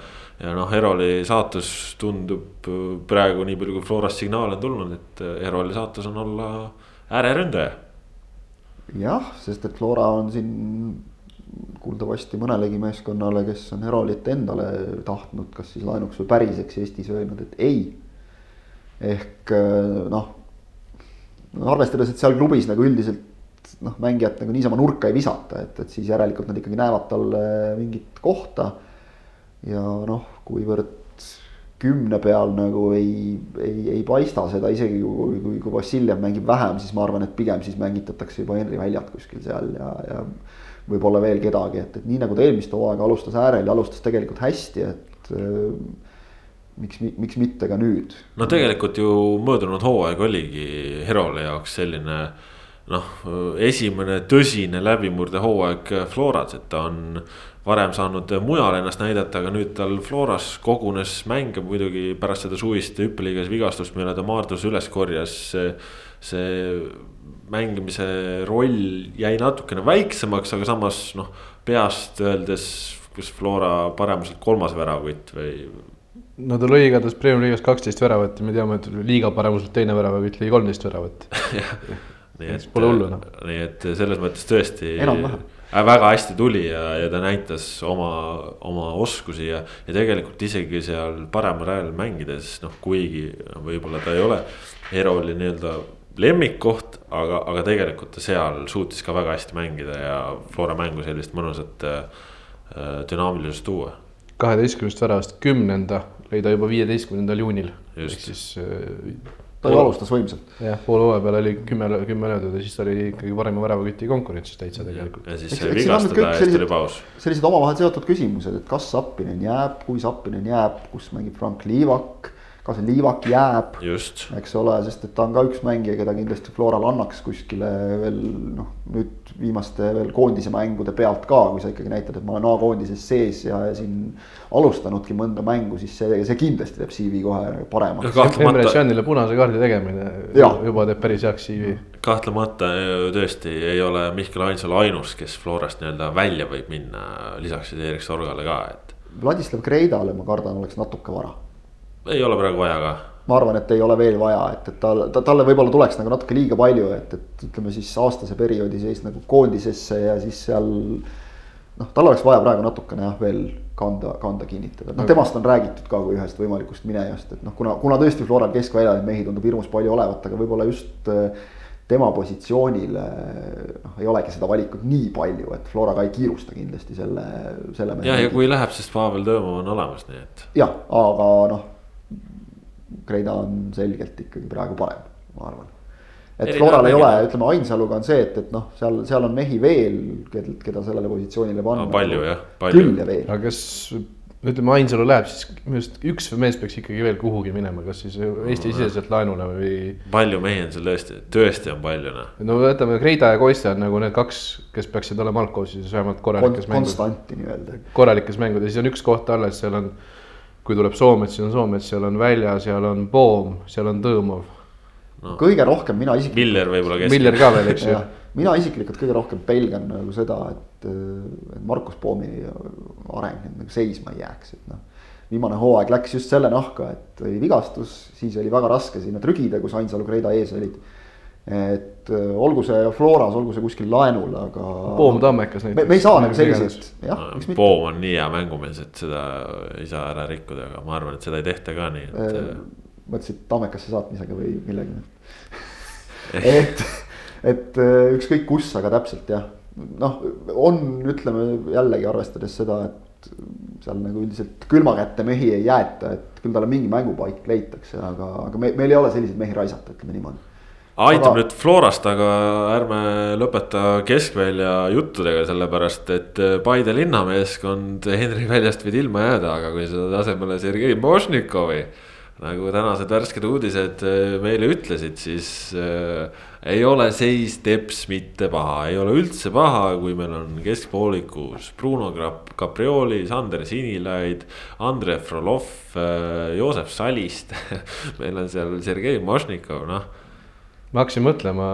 ja noh, Heroli saatus tundub äh, praegu nii palju, kui Florast signaale on tulnud, et Heroli saatus on olla ääreründaja. jah, sest et Flora on siin kuuldavasti mõnelegi meeskonnale, kes on Herolit endale tahtnud, kas siis laenuks või päriseks Eestis öelnud, et ei ehk äh, noh, arvestades, et seal klubis nagu üldiselt noh, mängijat nagu niisama nurka ei visata, et, et siis järelikult nad ikkagi näevad talle mingit kohta. ja noh, kuivõrd kümne peal nagu ei, ei, ei paista seda isegi kui, kui, kui Vassiljev mängib vähem, siis ma arvan, et pigem siis mängitatakse juba Henri väljalt kuskil seal ja, ja võib-olla veel kedagi, et, et nii nagu ta eelmist hooaega alustas äärel ja alustas tegelikult hästi, et äh, miks, miks mitte ka nüüd? no tegelikult ju möödunud hooaeg oligi Herole jaoks selline noh, esimene tõsine läbimurdehooaeg Floras, et ta on varem saanud mujal ennast näidata, aga nüüd tal Floras kogunes mänge muidugi pärast seda suvist hüppeliigas vigastust, mille ta Maardus üles korjas. See mängimise roll jäi natukene väiksemaks, aga samas noh, peast öeldes, kus Flora paremuselt kolmas väravõtt või? No ta lõi igatahes Premiumi liigas kaksteist väravat ja me teame, et liiga paremuselt teine väravakütt lõi kolmteist väravat. Nii et, pole hullu noh. nii et selles mõttes tõesti enam-vähem äh, väga hästi tuli ja, ja ta näitas oma, oma oskusi ja, ja tegelikult isegi seal paremal rajal mängides, noh, kuigi võib-olla ta ei ole Eroli nii-öelda lemmikkoht, aga, aga tegelikult ta seal suutis ka väga hästi mängida ja Flora mängu sellist mõnusat äh, dünaamilisust tuua. kaheteistkümnest väravast kümnenda lõi ta juba viieteistkümnendal juunil. ehk siis. Äh, ta ju alustas võimsalt. jah, poole hooaja peal oli kümme, kümme löödud ja siis ta oli ikkagi parema väravaküti konkurentsis täitsa tegelikult. ja siis sai vigastada ja siis tuli paus. sellised omavahel seotud küsimused, et kas Sappinen jääb, kui Sappinen jääb, kus mängib Frank Liivak ka see Liivak jääb, eks ole, sest et ta on ka üks mängija, keda kindlasti Floral annaks kuskile veel noh, nüüd viimaste veel koondise mängude pealt ka, kui sa ikkagi näitad, et ma olen A-koondises sees ja, ja siin alustanudki mõnda mängu, siis see, see kindlasti teeb CV kohe paremaks. Emre Canile punase kaardi tegemine ja. juba teeb päris heaks CV. kahtlemata tõesti ei ole Mihkel Ainsalu ainus, kes Florast nii-öelda välja võib minna, lisaks siis Erik Sorgale ka, et. Vladislav Kreidale ma kardan, oleks natuke vara ei ole praegu vaja ka. ma arvan, et ei ole veel vaja, et, et tal ta,, talle võib-olla tuleks nagu natuke liiga palju, et, et ütleme siis aastase perioodi sees nagu koondisesse ja siis seal. noh, tal oleks vaja praegu natukene jah, veel kanda, kanda kinnitada, noh temast on räägitud ka kui ühest võimalikust minejast, et noh, kuna, kuna tõesti Floral keskväljal mehi tundub hirmus palju olevat, aga võib-olla just äh, tema positsioonile noh, ei olegi seda valikut nii palju, et Flora ka ei kiirusta kindlasti selle, selle. jah, ja kui läheb, siis Pavel Tõõmov on olemas, nii et. jah, aga noh Kreida on selgelt ikkagi praegu parem, ma arvan. et Floral ei ole, ütleme Ainsaluga on see, et, et noh, seal, seal on mehi veel, keda sellele positsioonile panna no,. palju jah, palju. küll ja veel. aga kas ütleme, Ainsalu läheb, siis minu arust üks mees peaks ikkagi veel kuhugi minema, kas siis Eesti-siseselt laenule või? palju mehi on seal tõesti, tõesti on palju noh. no võtame Kreida ja Kostja on nagu need kaks, kes peaksid olema algkoosseisus vähemalt korralikes Kon. konstanti nii-öelda. korralikes mängudes, siis on üks koht alles, seal on kui tuleb Soomets, siis on Soomets, seal on Välja, seal on Poom, seal on Tõõmov no.. kõige rohkem mina isiklikult. Miller võib-olla keskmine. Miller ka veel, eks ju. mina isiklikult kõige rohkem pelgan nagu seda, et, et Markus Poomi areng nagu seisma ei jääks, et noh. viimane hooaeg läks just selle nahka, et oli vigastus, siis oli väga raske sinna trügida, kus Ainsalu, Kreida ees olid et äh, olgu see Floras, olgu see kuskil laenul, aga. Poom Tammekas näiteks. me, ei saa nagu selliseid, jah, miks mitte. Poom on nii hea mängumees, et seda ei saa ära rikkuda, aga ma arvan, et seda ei tehta ka nii, et. Äh, mõtlesid Tammekasse saatmisega või millegagi et, et äh, ükskõik kus, aga täpselt jah, noh, on, ütleme jällegi arvestades seda, et seal nagu üldiselt külma kätte mehi ei jäeta, et küll talle mingi mängupaik leitakse, aga, aga me, meil ei ole selliseid mehi raisata, ütleme niimoodi aitab aga... nüüd Florast, aga ärme lõpeta keskvälja juttudega, sellepärast et äh, Paide linnameeskond Henri väljast võid ilma jääda, aga kui sa asemele Sergei Bošnikovi nagu tänased värsked uudised äh, meile ütlesid, siis äh, ei ole seis teps mitte paha, ei ole üldse paha, kui meil on keskpoolikus Bruno Caprioli, Sander Sinilaid, Andrei Frolov äh,, Joosep Saliste meil on seal Sergei Mošnikov, noh ma hakkasin mõtlema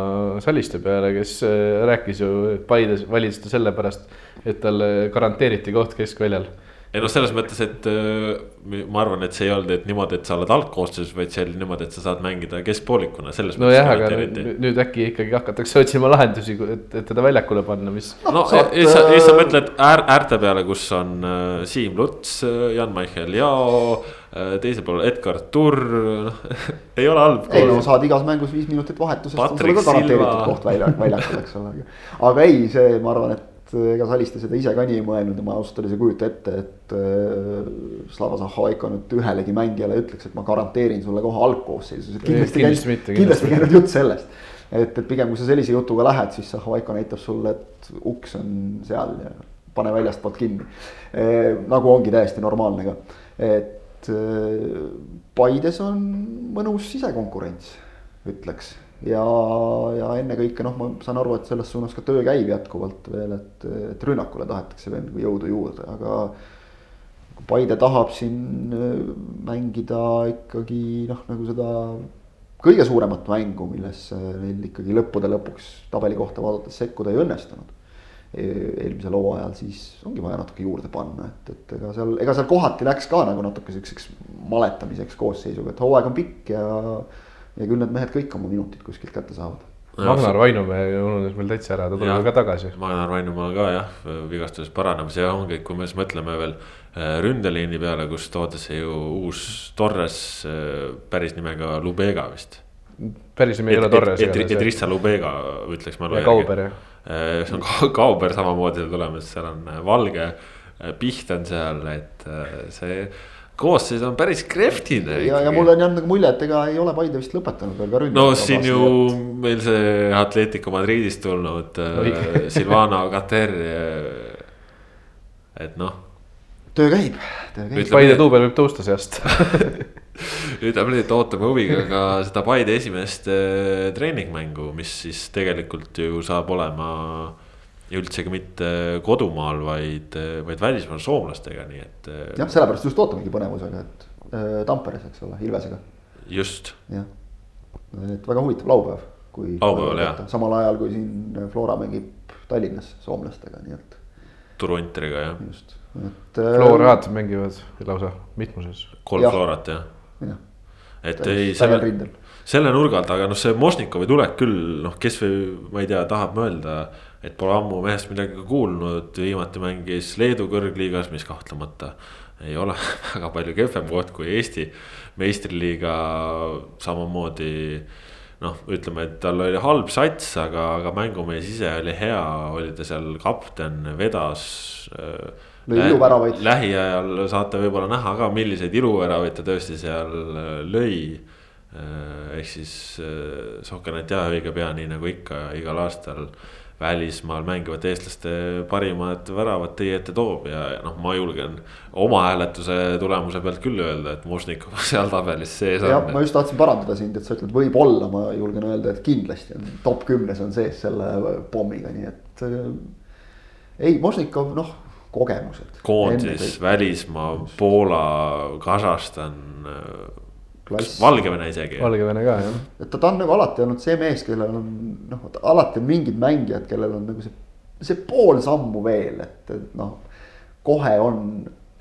Saliste peale, kes äh, rääkis ju, Paides valis ta sellepärast, et talle garanteeriti koht keskväljal ei noh, selles mõttes, et äh, ma arvan, et see ei olnud, et niimoodi, et sa oled algkoosseisus, vaid see oli niimoodi, et sa saad mängida keskpoolikuna, selles no mõttes. nojah, aga nüüd äkki ikkagi hakatakse otsima lahendusi, et, et teda väljakule panna, mis. no saad, ja sa, ja sa mõtled äär, äärte peale, kus on äh, Siim Luts, äh, Jan-Michael Jao äh,. teisel pool Edgar Turr, noh ei ole halb. ei no saad igas mängus viis minutit vahetusest, ka garanteeritud koht välja, väljakul, eks ole. aga ei, see, ma arvan, et et ega Saliste seda ise ka nii ei mõelnud ja ma ausalt öeldes ei kujuta ette, et äh, Slava Zahhovaiko nüüd ühelegi mängijale ütleks, et ma garanteerin sulle kohe algkoosseisus, kindlasti, kindlasti, kindlasti, käinud jutt sellest. et, et pigem kui sa sellise jutuga lähed, siis Zahhovaiko näitab sulle, et uks on seal ja pane väljastpoolt kinni e,. nagu ongi täiesti normaalne ka, et Paides on mõnus sisekonkurents, ütleks ja, ja ennekõike noh, ma saan aru, et selles suunas ka töö käib jätkuvalt veel, et, et rünnakule tahetakse veel nagu jõudu juurde, aga. kui Paide tahab siin äh, mängida ikkagi noh, nagu seda kõige suuremat mängu, millesse neil ikkagi lõppude lõpuks tabeli kohta vaadates sekkuda ei õnnestunud e, eelmisel hooajal, siis ongi vaja natuke juurde panna, et, et ega seal, ega seal kohati läks ka nagu natuke siukseks maletamiseks koosseisuga, et hooaeg on pikk ja ja küll need mehed kõik oma minutid kuskilt kätte saavad. Magnar Vainumäe ununes meil täitsa ära, ta tuleb ka tagasi. Magnar Vainumaa ka jah, vigastusest paranemas ja ongi, kui me siis mõtleme veel äh, ründeliini peale, kus toodesse ju uus Torres äh, päris nimega Lubega vist. päris nimi ei ole Torres. et, et, et Rissa Lubega ütleks mälu järgi. Kauber jah. Äh, see on Kauber samamoodi seal tulemas, seal on valge piht on seal, et see koosseis on päris krehvtine. ja, ja mulle on jäänud nagu mulje, et ega ei ole Paide vist lõpetanud veel ka rünnak. no siin ju et... meil see Atletico Madridist tulnud äh, Silvana Kater. et noh. töö käib, töö käib. Paide duubel võib tõusta seast ütleme nii, et ootame huviga ka seda Paide esimest äh, treeningmängu, mis siis tegelikult ju saab olema ja üldsegi mitte kodumaal, vaid, vaid välismaal soomlastega, nii et. Äh, jah, sellepärast just ootamegi põnevusega, et äh, Tamperes, eks ole, Ilvesega. just. jah, et väga huvitav laupäev, kui. laupäeval jah. samal ajal kui siin Flora mängib Tallinnas soomlastega, nii et. Turu Interiga jah. just, et äh,. Florad mängivad lausa mitmuses. kolm ja. Florat jah ja.. et ei, selle, selle nurga alt, aga noh, see Mošnikovi tulek küll, noh, kes või ma ei tea, tahab mõelda et pole ammu mehest midagi ka kuulnud, viimati mängis Leedu kõrgliigas, mis kahtlemata ei ole väga palju kehvem koht kui Eesti meistriliiga samamoodi. noh, ütleme, et tal oli halb sats, aga, aga mängumees ise oli hea, oli ta seal kapten, vedas äh, lõi iluväravaid. lähiajal saate võib-olla näha ka, milliseid iluväravaid ta tõesti seal äh, lõi. Äh, ehk siis Sohkanet jah, õige pea, nii nagu ikka igal aastal välismaal mängivate eestlaste parimad väravad teie ette toob ja, noh, ma julgen oma hääletuse tulemuse pealt küll öelda, et Mošnikov seal tabelis sees on. ma just tahtsin parandada sind, et sa ütled võib-olla, ma julgen öelda, et kindlasti on top kümnes on sees selle pommiga, nii et äh,. ei, Mošnikov noh, kogemused. koondis, välismaa, Poola, Kasahstan äh, klass. Valgevene isegi. Valgevene ka jah. et ta, ta on nagu alati olnud see mees, kellel on noh, alati on mingid mängijad, kellel on nagu see, see pool sammu veel, et, et noh. kohe on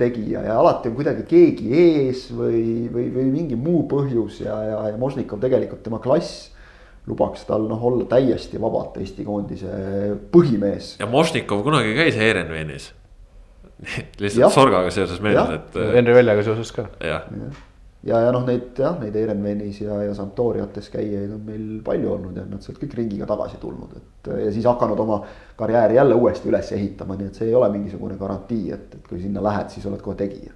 tegija ja alati on kuidagi keegi ees või, või, või mingi muu põhjus ja, ja, ja Možnikov tegelikult tema klass lubaks tal noh, olla täiesti vabalt Eesti koondise põhimees. ja Možnikov kunagi käis Ehrenvenis lihtsalt ja. Sorgaga seoses meeles, et. Henri Väljaga seoses ka. jah ja ja, ja noh, neid jah, neid Ehrenvenis ja, ja Sampdoriates käijaid on meil palju olnud ja nad sealt kõik ringiga tagasi tulnud, et ja siis hakanud oma karjääri jälle uuesti üles ehitama, nii et see ei ole mingisugune garantii, et, et kui sinna lähed, siis oled kohe tegija.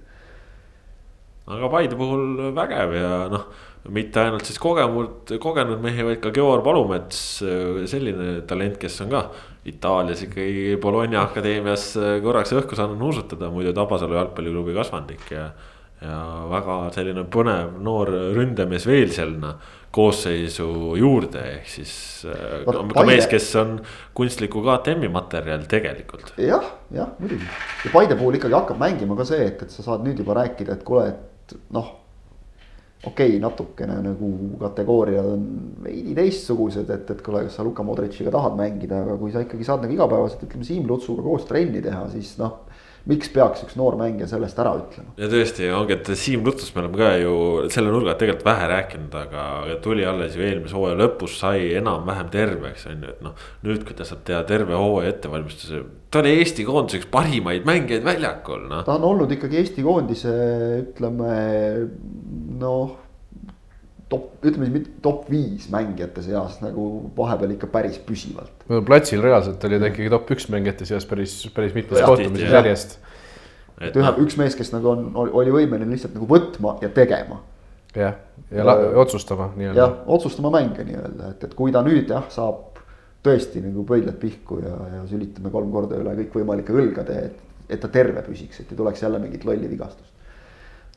aga Paide puhul vägev ja noh, mitte ainult siis kogenud, kogenud mehi, vaid ka Georg Palumets, selline talent, kes on ka Itaalias ikkagi Bologna akadeemias korraks õhku saanud nuusutada, muidu Tabasalu jalgpalliklubi kasvandik ja ja väga selline põnev noor ründamees veel sinna koosseisu juurde, ehk siis äh, Vaat ka Paide- mees, kes on kunstliku KTM-i materjal tegelikult. jah, jah, muidugi. ja Paide puhul ikkagi hakkab mängima ka see, et, et sa saad nüüd juba rääkida, et kuule, et noh. okei okay,, natukene nagu kategooriad on veidi teistsugused, et, et kuule, kas sa Luka Modritšiga tahad mängida, aga kui sa ikkagi saad nagu igapäevaselt, ütleme Siim Lutsuga koos trenni teha, siis noh. Miks peaks üks noor mängija sellest ära ütlema? ja tõesti, ongi, et Siim Lutust me oleme ka ju selle nurga alt tegelikult vähe rääkinud, aga tuli alles ju eelmise hooaja lõpus, sai enam-vähem terveks, on ju, et noh. nüüd, kui ta saab teha terve hooaja ettevalmistuse, ta oli Eesti koondise üks parimaid mängijaid väljakul, noh. ta on olnud ikkagi Eesti koondise, ütleme noh. Top, ütleme siis top viis mängijate seas nagu vahepeal ikka päris püsivalt. no platsil reaalselt oli ta ikkagi top üks mängijate seas päris, päris mitmes kohtumises järjest. et ühe, üks mees, kes nagu on, oli võimeline lihtsalt nagu võtma ja tegema. jah, ja la, otsustama nii-öelda. jah, otsustama mänge nii-öelda, et, et kui ta nüüd jah, saab tõesti nagu pöidlad pihku ja, ja sülitame kolm korda üle kõikvõimalike õlgade, et, et ta terve püsiks, et ei tuleks jälle mingit lolli vigastust.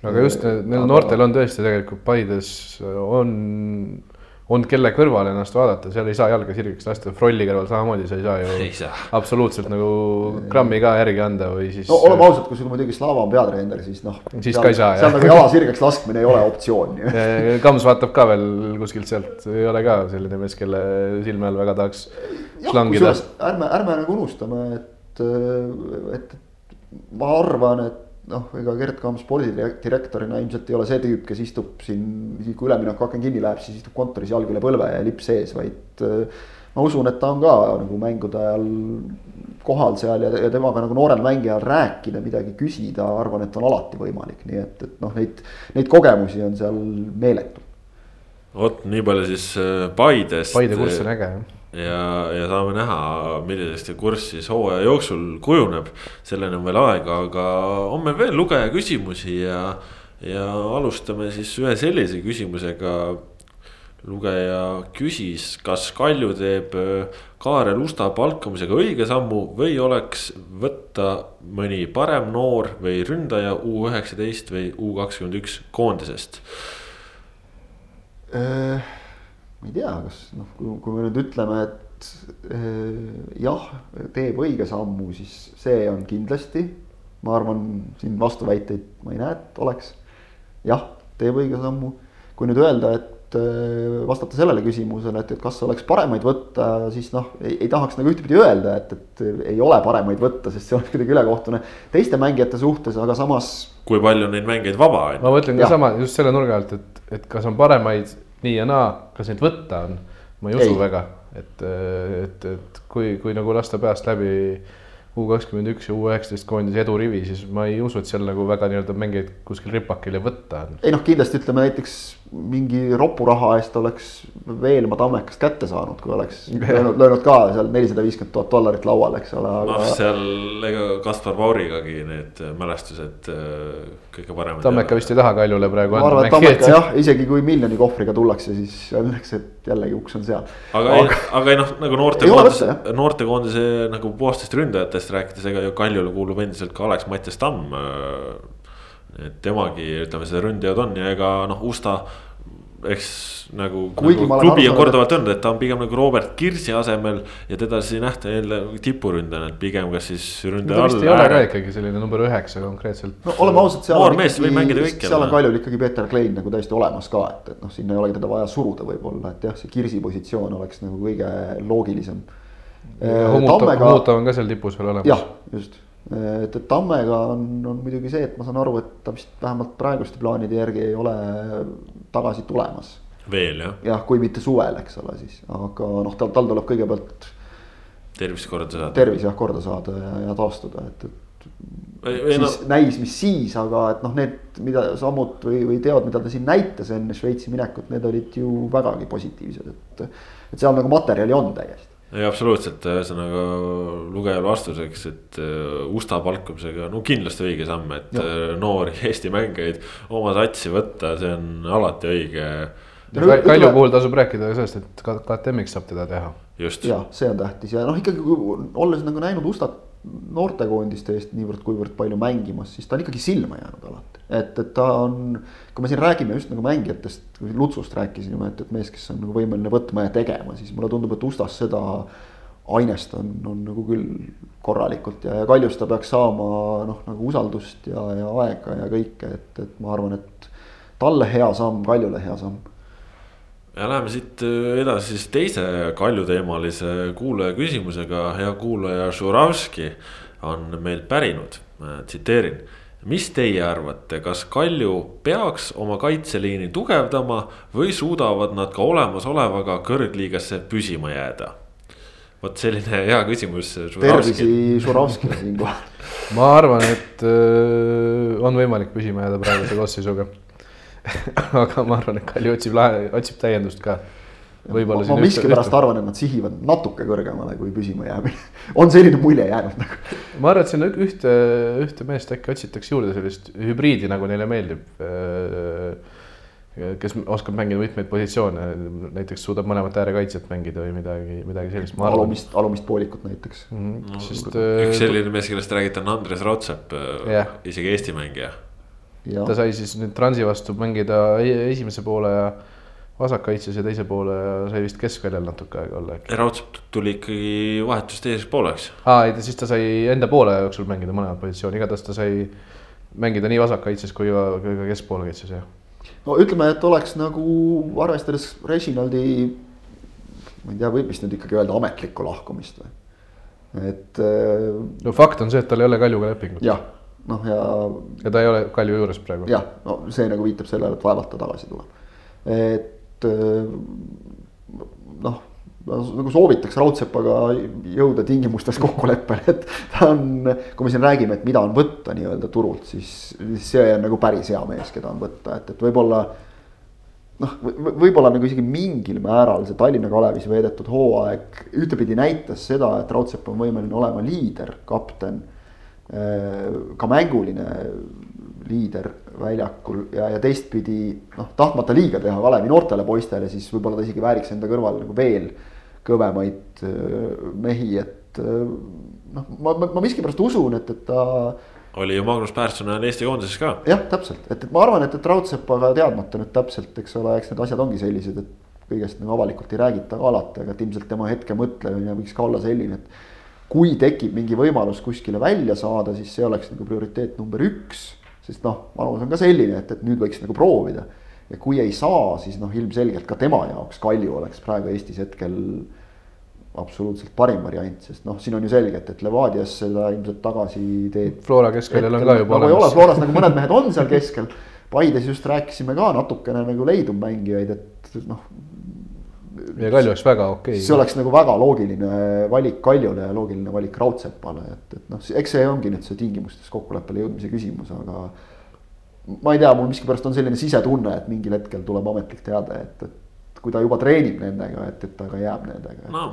Aga just Aga- neil noortel on tõesti tegelikult Paides on, on kelle kõrval ennast vaadata, seal ei saa jalga sirgeks lasta, Frolli kõrval samamoodi sa ei saa ju ei saa. absoluutselt nagu grammi ka järgi anda või siis. no oleme ausad, kui sul muidugi Slava on peatreener, siis noh. Siis ka ei saa, seal jah. nagu jala sirgeks laskmine ei ole optsioon Kams vaatab ka veel kuskilt sealt, ei ole ka selline mees, kelle silme all väga tahaks slangida. ärme, ärme nagu unustame, et, et ma arvan, et noh, ega Gerd Kamm spordidirektorina ilmselt ei ole see tüüp, kes istub siin, kui ülemineku aken kinni läheb, siis istub kontoris jalg üle põlve ja lipp sees, vaid äh, ma usun, et ta on ka nagu mängude ajal kohal seal ja, ja temaga nagu noorel mängijal rääkida, midagi küsida, arvan, et on alati võimalik, nii et, et noh, neid, neid kogemusi on seal meeletu. vot nii palju siis äh, Paidest. Paide kurss on äge jah. Ja, ja saame näha, milliseks see kurss siis hooaja jooksul kujuneb. selleni on veel aega, aga on meil veel lugeja küsimusi ja, ja alustame siis ühe sellise küsimusega. lugeja küsis, kas Kalju teeb äh, Kaarel Usta palkamisega õige sammu või oleks võtta mõni parem noor või ründaja U üheksateist või U kakskümmend üks koondisest Äh, ma ei tea, kas noh, kui, kui me nüüd ütleme, et äh, jah, teeb õige sammu, siis see on kindlasti. ma arvan, siin vastuväiteid ma ei näe, et oleks. jah, teeb õige sammu. kui nüüd öelda, et äh, vastata sellele küsimusele, et, et kas oleks paremaid võtta, siis noh, ei, tahaks nagu ühtepidi öelda, et, et ei ole paremaid võtta, sest see oleks kuidagi ülekohtune teiste mängijate suhtes, aga samas kui palju neid mängijaid vaba on. ma mõtlen ka sama just selle nurga alt, et, et kas on paremaid nii ja naa, kas neid võtta on, ma ei usu Ei. väga, et, et, et kui, kui nagu lasta peast läbi U kakskümmend üks ja U üheksateist koondise edurivi, siis ma ei usu, et seal nagu väga nii-öelda mängijaid kuskil ripakil võtta on. ei noh, kindlasti ütleme näiteks mingi ropu raha eest oleks Veelma Tammekast kätte saanud, kui oleks löönud, löönud ka seal nelisada viiskümmend tuhat dollarit lauale, eks ole, noh, aga. seal ega Kaspar Paurigagi need mälestused äh, kõige paremad. Tammeka vist ei taha Kaljule praegu ma arvan, et Tammeka jah, isegi kui miljoni kohvriga tullakse, siis õnneks, et jällegi uks on seal. aga, aga, aga ei noh, nagu noortekoondise, noortekoondise nagu puhastest ründajatest rääkides, ega ju Kaljule kuulub endiselt ka Alex Mattias Tamm. Et temagi, ütleme, seda ründajad on ja ega noh, Usta eks nagu, nagu klubi on korduvalt öelnud, et ta on pigem nagu Robert Kirsi asemel ja teda siis ei nähta jälle tipuründajana, et pigem kas siis ta ründaja vist ei ole ka ikkagi selline number üheksa konkreetselt. no oleme ausad, seal Noor on mees võib mängida kõikjal, seal on. Kaljul ikkagi Peeter Klein nagu täiesti olemas ka, et, et noh, sinna ei olegi teda vaja suruda võib-olla, et jah, see Kirsi positsioon oleks nagu kõige loogilisem. Humutav, Humutav on ka seal tipus veel olemas. jah, just, et, et Tammega on, on muidugi see, et ma saan aru, et ta vist vähemalt praeguste plaanide järgi ei ole tagasi tulemas. veel jah, jah, kui mitte suvel, eks ole siis, aga noh, tal, tal tuleb kõigepealt tervist korda saada. tervis jah korda saada ja, ja taastuda, et, et siis no. näis, mis siis, aga et noh, need, mida sammud või, või teod, mida ta siin näitas enne Šveitsi minekut, need olid ju vägagi positiivsed, et. et seal nagu materjali on täiesti. Ei absoluutselt, ühesõnaga lugejale vastuseks, et äh, Usta palkamisega no kindlasti õige samm, et Jah. äh, noori Eesti mängijaid oma satsi võtta, see on alati õige. No Kalju puhul tasub rääkida sellest, et KTM-iks saab teda teha. just, ja see on tähtis ja noh, ikkagi olles nagu näinud Ustat noortekoondiste eest niivõrd-kuivõrd palju mängimas, siis ta on ikkagi silma jäänud alati. et, et ta on, kui me siin räägime just nagu mängijatest, Lutsust rääkisime, et, et mees, kes on nagu võimeline võtma ja tegema, siis mulle tundub, et Ustas seda ainest on, on nagu küll korralikult ja, ja Kaljus ta peaks saama noh, nagu usaldust ja, ja aega ja kõike, et, et ma arvan, et talle hea samm, Kaljule hea samm ja läheme siit äh, edasi siis teise Kalju-teemalise kuulaja küsimusega, hea kuulaja Žuravski on meilt pärinud, tsiteerin. mis teie arvate, kas Kalju peaks oma kaitseliini tugevdama või suudavad nad ka olemasolevaga kõrgliigasse püsima jääda? vot selline hea küsimus. tervisi Žuravskile siinkohal. ma arvan, et öö, äh, on võimalik püsima jääda praeguse koosseisuga aga ma arvan, et Kalju otsib lahe, otsib täiendust ka. ma, ma miskipärast arvan, et nad sihivad natuke kõrgemale kui püsima jäämine on selline mulje jäänud nagu. ma arvan, et sinna ühte, ühte meest äkki otsitakse juurde sellist hübriidi, nagu neile meeldib. kes oskab mängida mitmeid positsioone, näiteks suudab mõlemat äärekaitset mängida või midagi, midagi sellist. alumist, alumist poolikut näiteks mm. -hmm. No, Sest, üks selline mees, kellest räägite, on Andres Raudsepp, isegi Eesti mängija ta sai siis nüüd Transi vastu mängida e-, esimese poole ja vasakkaitses ja teise poole ja sai vist keskväljal natuke aega olla äkki. Raudsepp tuli ikkagi vahetust teiseks pooleks. aa, ei ta siis ta sai enda poole jooksul mängida mõlemat positsiooni, igatahes ta sai mängida nii vasakkaitses kui ka, kui ka keskpoolkaitses jah. no ütleme, et oleks nagu arvestades Reginaldi, ma ei tea, võib vist nüüd ikkagi öelda ametlikku lahkumist või, et. no fakt on see, et tal ei ole Kaljuga lepingut. jah noh, ja. ja ta ei ole Kalju juures praegu. jah, no see nagu viitab sellele, et vaevalt ta tagasi tuleb. et äh, noh, nagu soovitaks Raudsepaga jõuda tingimustes kokkuleppele, et ta on, kui me siin räägime, et mida on võtta nii-öelda turult, siis, siis see on nagu päris hea mees, keda on võtta, et, et võib-olla noh, võib-olla nagu isegi mingil määral see Tallinna Kalevis veedetud hooaeg ühtepidi näitas seda, et Raudsepp on võimeline olema liider, kapten ka mänguline liider väljakul ja, ja teistpidi noh, tahtmata liiga teha Kalevi noortele poistele, siis võib-olla ta isegi vääriks enda kõrval nagu veel kõvemaid äh, mehi, et äh, noh, ma, ma, ma miskipärast usun, et, et ta. oli ju Magnus Pärson ajal Eesti koondises ka. jah, täpselt, et, et ma arvan, et, et Raudsepaga teadmata nüüd täpselt, eks ole, eks need asjad ongi sellised, et kõigest nagu avalikult ei räägita ka alati, aga et ilmselt tema hetke mõtlemine võiks ka olla selline, et kui tekib mingi võimalus kuskile välja saada, siis see oleks nagu prioriteet number üks. sest noh, vanus on ka selline, et, et nüüd võiks nagu proovida. ja kui ei saa, siis noh, ilmselgelt ka tema jaoks Kalju oleks praegu Eestis hetkel absoluutselt parim variant, sest noh, siin on ju selge, et, et Levadias seda ilmselt tagasiteed. Flora keskeljal on ka juba nagu olemas. ei ole, Floras nagu mõned mehed on seal keskel. Paides just rääkisime ka natukene nagu leidub mängijaid, et noh, ja Kalju oleks väga okei okay.. see oleks nagu väga loogiline valik Kaljule ja loogiline valik Raudsepale, et, et noh, eks see ongi nüüd see tingimustes kokkuleppele jõudmise küsimus, aga. ma ei tea, mul miskipärast on selline sisetunne, et mingil hetkel tuleb ametlik teade, et, et kui ta juba treenib nendega, et, et ta ka jääb nendega. no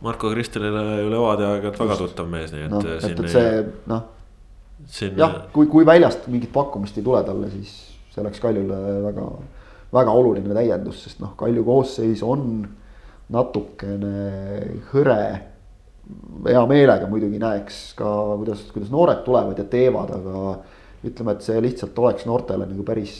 Marko Kristelile ju Levadia aeg-ajalt väga tuttav mees, nii et no,. et, et see noh, jah, kui, kui väljast mingit pakkumist ei tule talle, siis see oleks Kaljule väga väga oluline täiendus, sest noh, Kalju koosseis on natukene hõre. hea meelega muidugi näeks ka, kuidas, kuidas noored tulevad ja teevad, aga ütleme, et see lihtsalt oleks noortele nagu päris,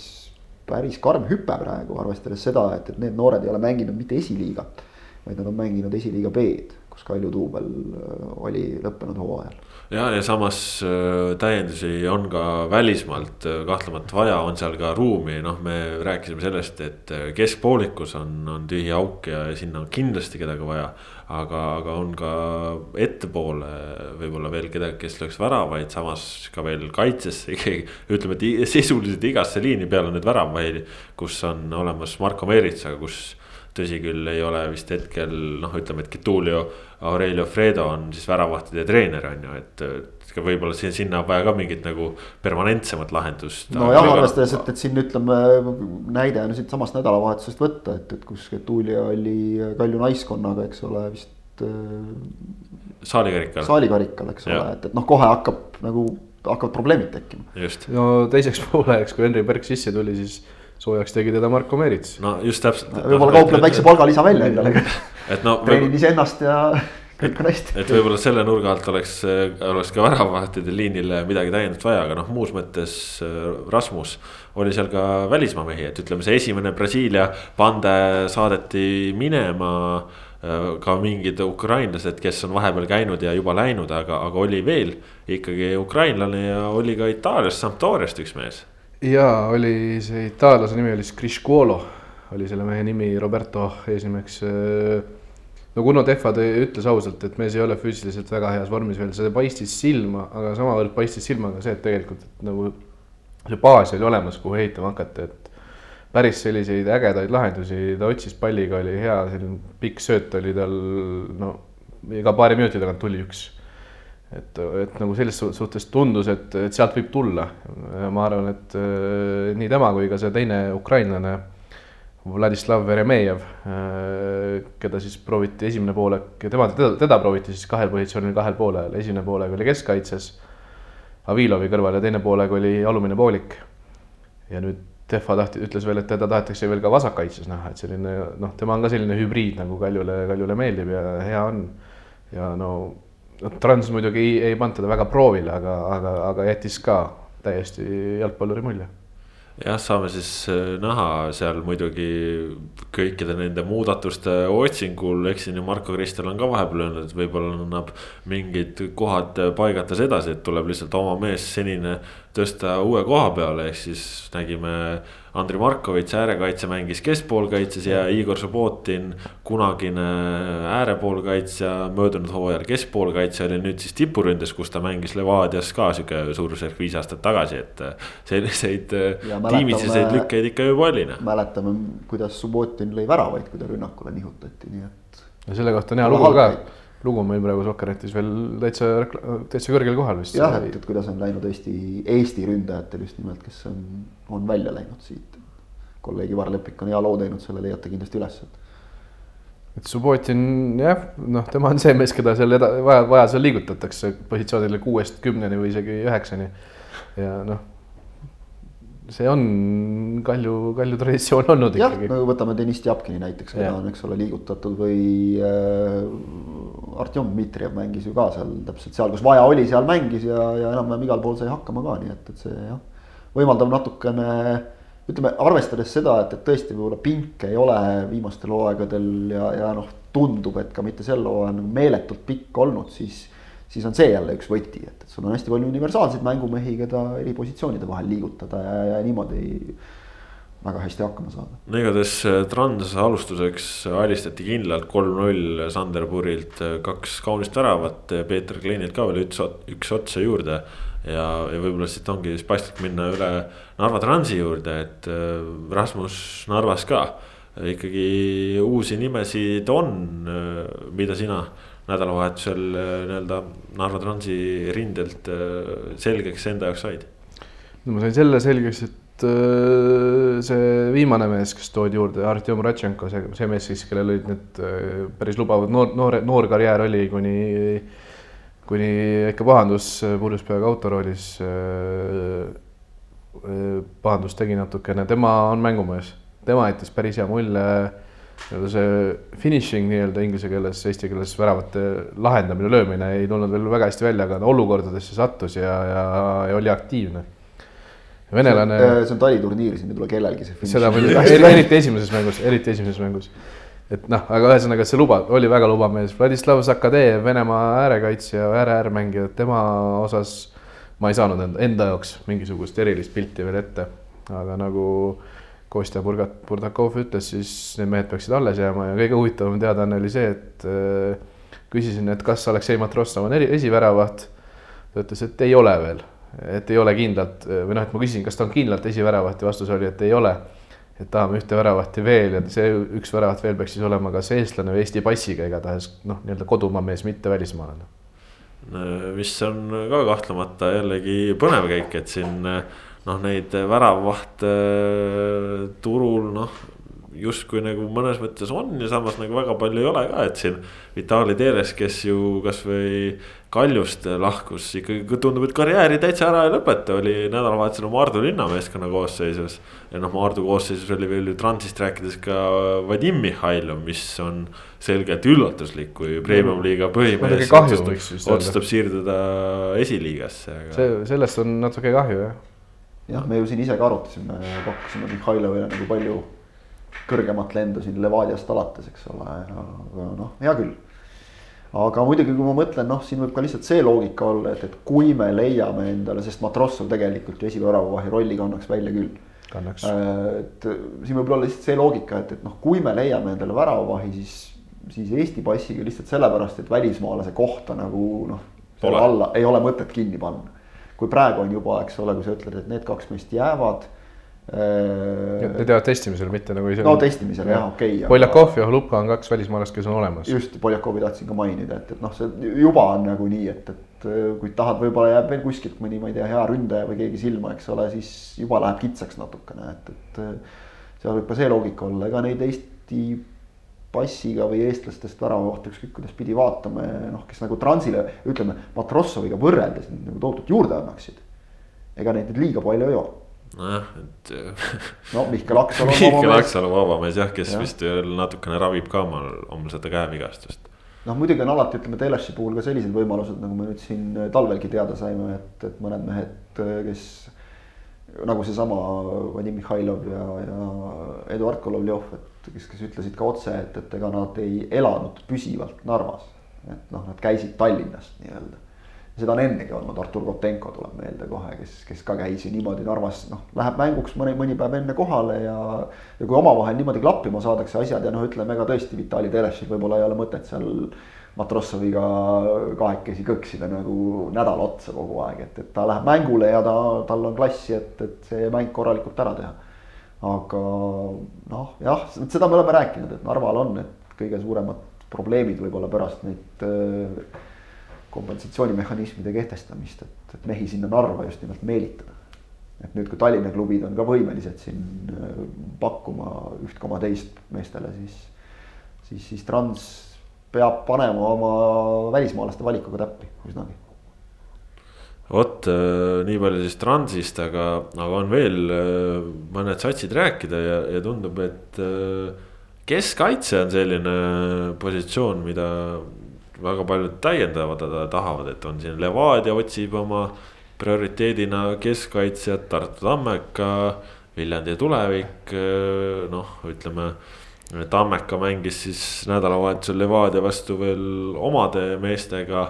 päris karm hüpe praegu, arvestades seda, et, et need noored ei ole mänginud mitte esiliigat, vaid nad on mänginud esiliiga B-d, kus Kalju duubel äh, oli lõppenud hooajal ja, ja samas äh, täiendusi on ka välismaalt äh, kahtlemata vaja, on seal ka ruumi, noh, me rääkisime sellest, et äh, keskpoolikus on, on tühi auk ja sinna on kindlasti kedagi vaja. aga, aga on ka ettepoole võib-olla veel kedagi, kes lööks väravaid, samas ka veel kaitsesse ikkagi. ütleme, et sisuliselt igasse liini peale on nüüd väravaid, kus on olemas Marko Meerits, aga kus tõsi küll, ei ole vist hetkel noh, ütleme, et Getulio Aurelio Fredo on siis väravahtide treener on ju, et. võib-olla siin sinna on vaja ka mingit nagu permanentsemat lahendust. nojah, arvestades, et, et siin ütleme näide on siitsamast nädalavahetusest võtta, et, et kus Getulio oli Kalju naiskonnaga, eks ole, vist. Äh, saalikarikal. saalikarikal, eks ole, et, et noh, kohe hakkab nagu hakkavad probleemid tekkima. no teiseks pooleks, kui Henri Berg sisse tuli, siis soojaks tegi teda Marko Merits. no just täpselt. võib-olla kaupleb väikse palgalisa välja endale. et no. treenib iseennast ja kõik on hästi. et võib-olla selle nurga alt oleks, oleks ka väravavahtide liinile midagi täiendavat vaja, aga noh, muus mõttes äh, Rasmus oli seal ka välismaa mehi, et ütleme, see esimene Brasiilia pande saadeti minema äh, ka mingid ukrainlased, kes on vahepeal käinud ja juba läinud, aga, aga oli veel ikkagi ukrainlane ja oli ka Itaaliast, Sampdoriast üks mees. jaa, oli see itaallase nimi oli Scriscuolo, oli selle mehe nimi Roberto eesnimeks. no Kuno Tehva te- ütles ausalt, et mees ei ole füüsiliselt väga heas vormis veel, see paistis silma, aga samavõrd paistis silma ka see, et tegelikult et nagu see baas oli olemas, kuhu ehitama hakata, et päris selliseid ägedaid lahendusi ta otsis, palliga oli hea, selline pikk sööt oli tal, no iga paari minuti tagant tuli üks et, et nagu selles su- suhtes tundus, et, et sealt võib tulla. ma arvan, et äh, nii tema kui ka see teine ukrainlane, Vladislav Veremejev, keda siis prooviti esimene poolek, tema, teda, teda prooviti siis kahel positsioonil kahel poolel, esimene poolega oli keskkaitses Avilovi kõrval ja teine poolega oli alumine poolik. ja nüüd Tehva tahti, ütles veel, et teda tahetakse veel ka vasakkaitses näha, et selline noh, tema on ka selline hübriid nagu Kaljule, Kaljule meeldib ja hea on. ja no Trans muidugi ei, ei pannud teda väga proovile, aga, aga, aga jättis ka täiesti jalgpalluri mulje jah, saame siis äh, näha seal muidugi kõikide nende muudatuste otsingul, eks siin ju Marko Kristel on ka vahepeal öelnud, et võib-olla annab mingid kohad paigatas edasi, et tuleb lihtsalt oma mees senine tõsta uue koha peale, ehk siis nägime. Andrei Markovitš äärekaitse mängis keskpoolkaitses ja Igor Subbotin, kunagine äärepoolkaitsja, möödunud hooajal keskpoolkaitse oli nüüd siis tipuründes, kus ta mängis Levadias ka sihuke suurusjärk viis aastat tagasi, et selliseid Ja mäletame- tiimisiseid lükkeid ikka juba oli, noh. mäletame, kuidas Subbotin lõi väravaid, kui ta rünnakule nihutati, nii et ja selle kohta on hea lugu ka. Lugu on meil praegu Sokkernetis veel täitsa, täitsa kõrgel kohal vist. jah, et, et kuidas on läinud Eesti, Eesti ründajatel just nimelt, kes on, on välja läinud siit. kolleeg Ivar Lepik on hea loo teinud, selle leiate kindlasti üles. et Subbotin jah, noh, tema on see mees, keda seal eda-, vaja, vaja seal liigutatakse positsioonile kuuest kümneni või isegi üheksani. ja noh, see on Kalju, Kalju traditsioon olnud jah, ikkagi. no võtame Deniss Tjapkini näiteks, keda on, eks ole, liigutatud või äh, Artjom Dmitrijev mängis ju ka seal täpselt seal, kus vaja oli, seal mängis ja, ja enam-vähem igal pool sai hakkama ka, nii et, et see jah, võimaldab natukene ütleme, arvestades seda, et, et tõesti võib-olla pinke ei ole viimastel hooaegadel ja, ja noh, tundub, et ka mitte sel hooajal nagu meeletult pikk olnud, siis siis on see jälle üks võti, et, et sul on hästi palju universaalseid mängumehi, keda eri positsioonide vahel liigutada ja, ja niimoodi väga hästi hakkama saada. no igatahes äh, Trans alustuseks alistati kindlalt kolm-null Sanderburilt äh, kaks kaunist väravat, Peeter Kleinilt ka veel üks, üks otsa juurde. ja, ja võib-olla siit ongi siis paslik minna üle Narva Transi juurde, et äh, Rasmus Narvas ka ikkagi uusi nimesid on, mida sina nädalavahetusel äh, nii-öelda Narva Transi rindelt äh, selgeks enda jaoks said? no ma sain selle selgeks, et äh, see viimane mees, kes toodi juurde, Artjom Ratšenko, see, see mees siis, kellel olid need päris lubavad noor, noor, noor karjäär oli kuni, kuni ikka pahandus purjus peaga autoroolis pahandust tegi natukene, tema on mängumees, tema jättis päris hea mulje nii-öelda see finishing nii-öelda inglise keeles, eesti keeles väravate lahendamine, löömine ei tulnud veel väga hästi välja, aga olukordadesse sattus ja, ja, ja oli aktiivne. venelane, see on taliturniir, siin ei tule kellelgi see finiš. seda muidugi, eriti esimeses mängus, eriti esimeses mängus. et noh, aga ühesõnaga see luba, oli väga lubav mees, Vladislav Zakadev, Venemaa äärekaitsja, ääre-äärmängija, tema osas ma ei saanud enda, enda jaoks mingisugust erilist pilti veel ette, aga nagu Kostja Burgat-, Burdakov ütles, siis need mehed peaksid alles jääma ja kõige huvitavam teadaanne oli see, et äh, küsisin, et kas Aleksei Matrossov on eri, esiväravaht. ta ütles, et ei ole veel, et ei ole kindlalt või noh, et ma küsisin, kas ta on kindlalt esiväravaht ja vastus oli, et ei ole. et tahame ühte väravahti veel ja see üks väravat veel peaks siis olema kas eestlane või Eesti passiga, igatahes noh, nii-öelda kodumaa mees, mitte välismaalane. mis on ka kahtlemata jällegi põnev käik, et siin noh, neid väravahte turul noh, justkui nagu mõnes mõttes on ja samas nagu väga palju ei ole ka, et siin. Vitali Teres, kes ju kasvõi Kaljust lahkus, ikkagi tundub, et karjääri täitsa ära ei lõpeta, oli nädalavahetusel Maardu linnameeskonna koosseisus. ja noh, Maardu koosseisus oli veel ju Transist rääkides ka Vadim Mihhailov, mis on selgelt üllatuslik, kui premium-liiga põhimees otsustab, otsustab siirduda esiliigasse aga.... see, sellest on natuke kahju jah. Jah, me ju siin ise ka arutasime, pakkusime Mihhailovile nagu palju kõrgemat lendu siin Levadiast alates, eks ole, aga noh, hea küll aga muidugi, kui ma mõtlen, noh, siin võib ka lihtsalt see loogika olla, et, et kui me leiame endale, sest Matrossov tegelikult ju esiväravavahi rolli kannaks välja küll. kannaks. Äh, et siin võib olla lihtsalt see loogika, et, et noh, kui me leiame endale väravavahi, siis, siis Eesti passiga lihtsalt sellepärast, et välismaalase kohta nagu noh, alla ei ole mõtet kinni panna. Kui praegu on juba, eks ole, kui sa ütled, et need kaks meest jäävad Need jäävad testimisele, mitte nagu ise. no testimisel jah, okei okay,. Poljakov ja Hlupka on kaks välismaalast, kes on olemas. just, Poljakovi tahtsin ka mainida, et, et noh, see juba on nagu nii, et, et kui tahad, võib-olla jääb veel kuskilt mõni, ma ei tea, hea ründaja või keegi silma, eks ole, siis juba läheb kitsaks natukene, et, et. seal võib ka see loogika olla, ega neid Eesti passiga või eestlastest väravavahte, ükskõik kuidas pidi vaatame, noh, kes nagu Transile, ütleme, Matrossoviga võrreldes nagu tohutult juurde annaksid. ega neid nüüd liiga palju ei ole nojah, et. no Mihkel Aksalu. Mihkel Aksalu vabamees jah, kes ja. vist veel natukene ravib ka omal, omal seda käevigastust. noh, muidugi on alati, ütleme Teleši puhul ka sellised võimalused, nagu me nüüd siin talvelgi teada saime, et, et mõned mehed, kes. nagu seesama Vadim Mihhailov ja, ja Eduard Kolovjov, et kes, kes ütlesid ka otse, et, et ega nad ei elanud püsivalt Narvas. et noh, nad käisid Tallinnast nii-öelda seda on ennegi olnud, Artur Kotenko tuleb meelde kohe, kes, kes ka käis ju niimoodi Narvas, noh, läheb mänguks mõni, mõni päev enne kohale ja. ja kui omavahel niimoodi klappima saadakse asjad ja noh, ütleme ega tõesti Vitali Terešil võib-olla ei ole mõtet seal. Matrossoviga kahekesi kõksida nagu nädal otsa kogu aeg, et, et ta läheb mängule ja ta, tal on klassi, et, et see mäng korralikult ära teha. Aga noh, jah, seda me oleme rääkinud, et Narval on need kõige suuremad probleemid võib-olla pärast neid äh, kompensatsioonimehhanismide kehtestamist, et, et mehi sinna Narva just nimelt meelitada. et nüüd, kui Tallinna klubid on ka võimelised siin äh, pakkuma üht koma teist meestele, siis, siis, siis Trans peab panema oma välismaalaste valikuga täppi üsnagi vot äh, nii palju siis Transist, aga, aga on veel äh, mõned satsid rääkida ja, ja tundub, et keskkaitse on selline positsioon, mida väga paljud täiendavad tahavad, et on siin Levadia otsib oma prioriteedina keskkaitsjat, Tartu Tammeka, Viljandi tulevik, noh, ütleme. Tammeka mängis siis nädalavahetusel Levadia vastu veel omade meestega.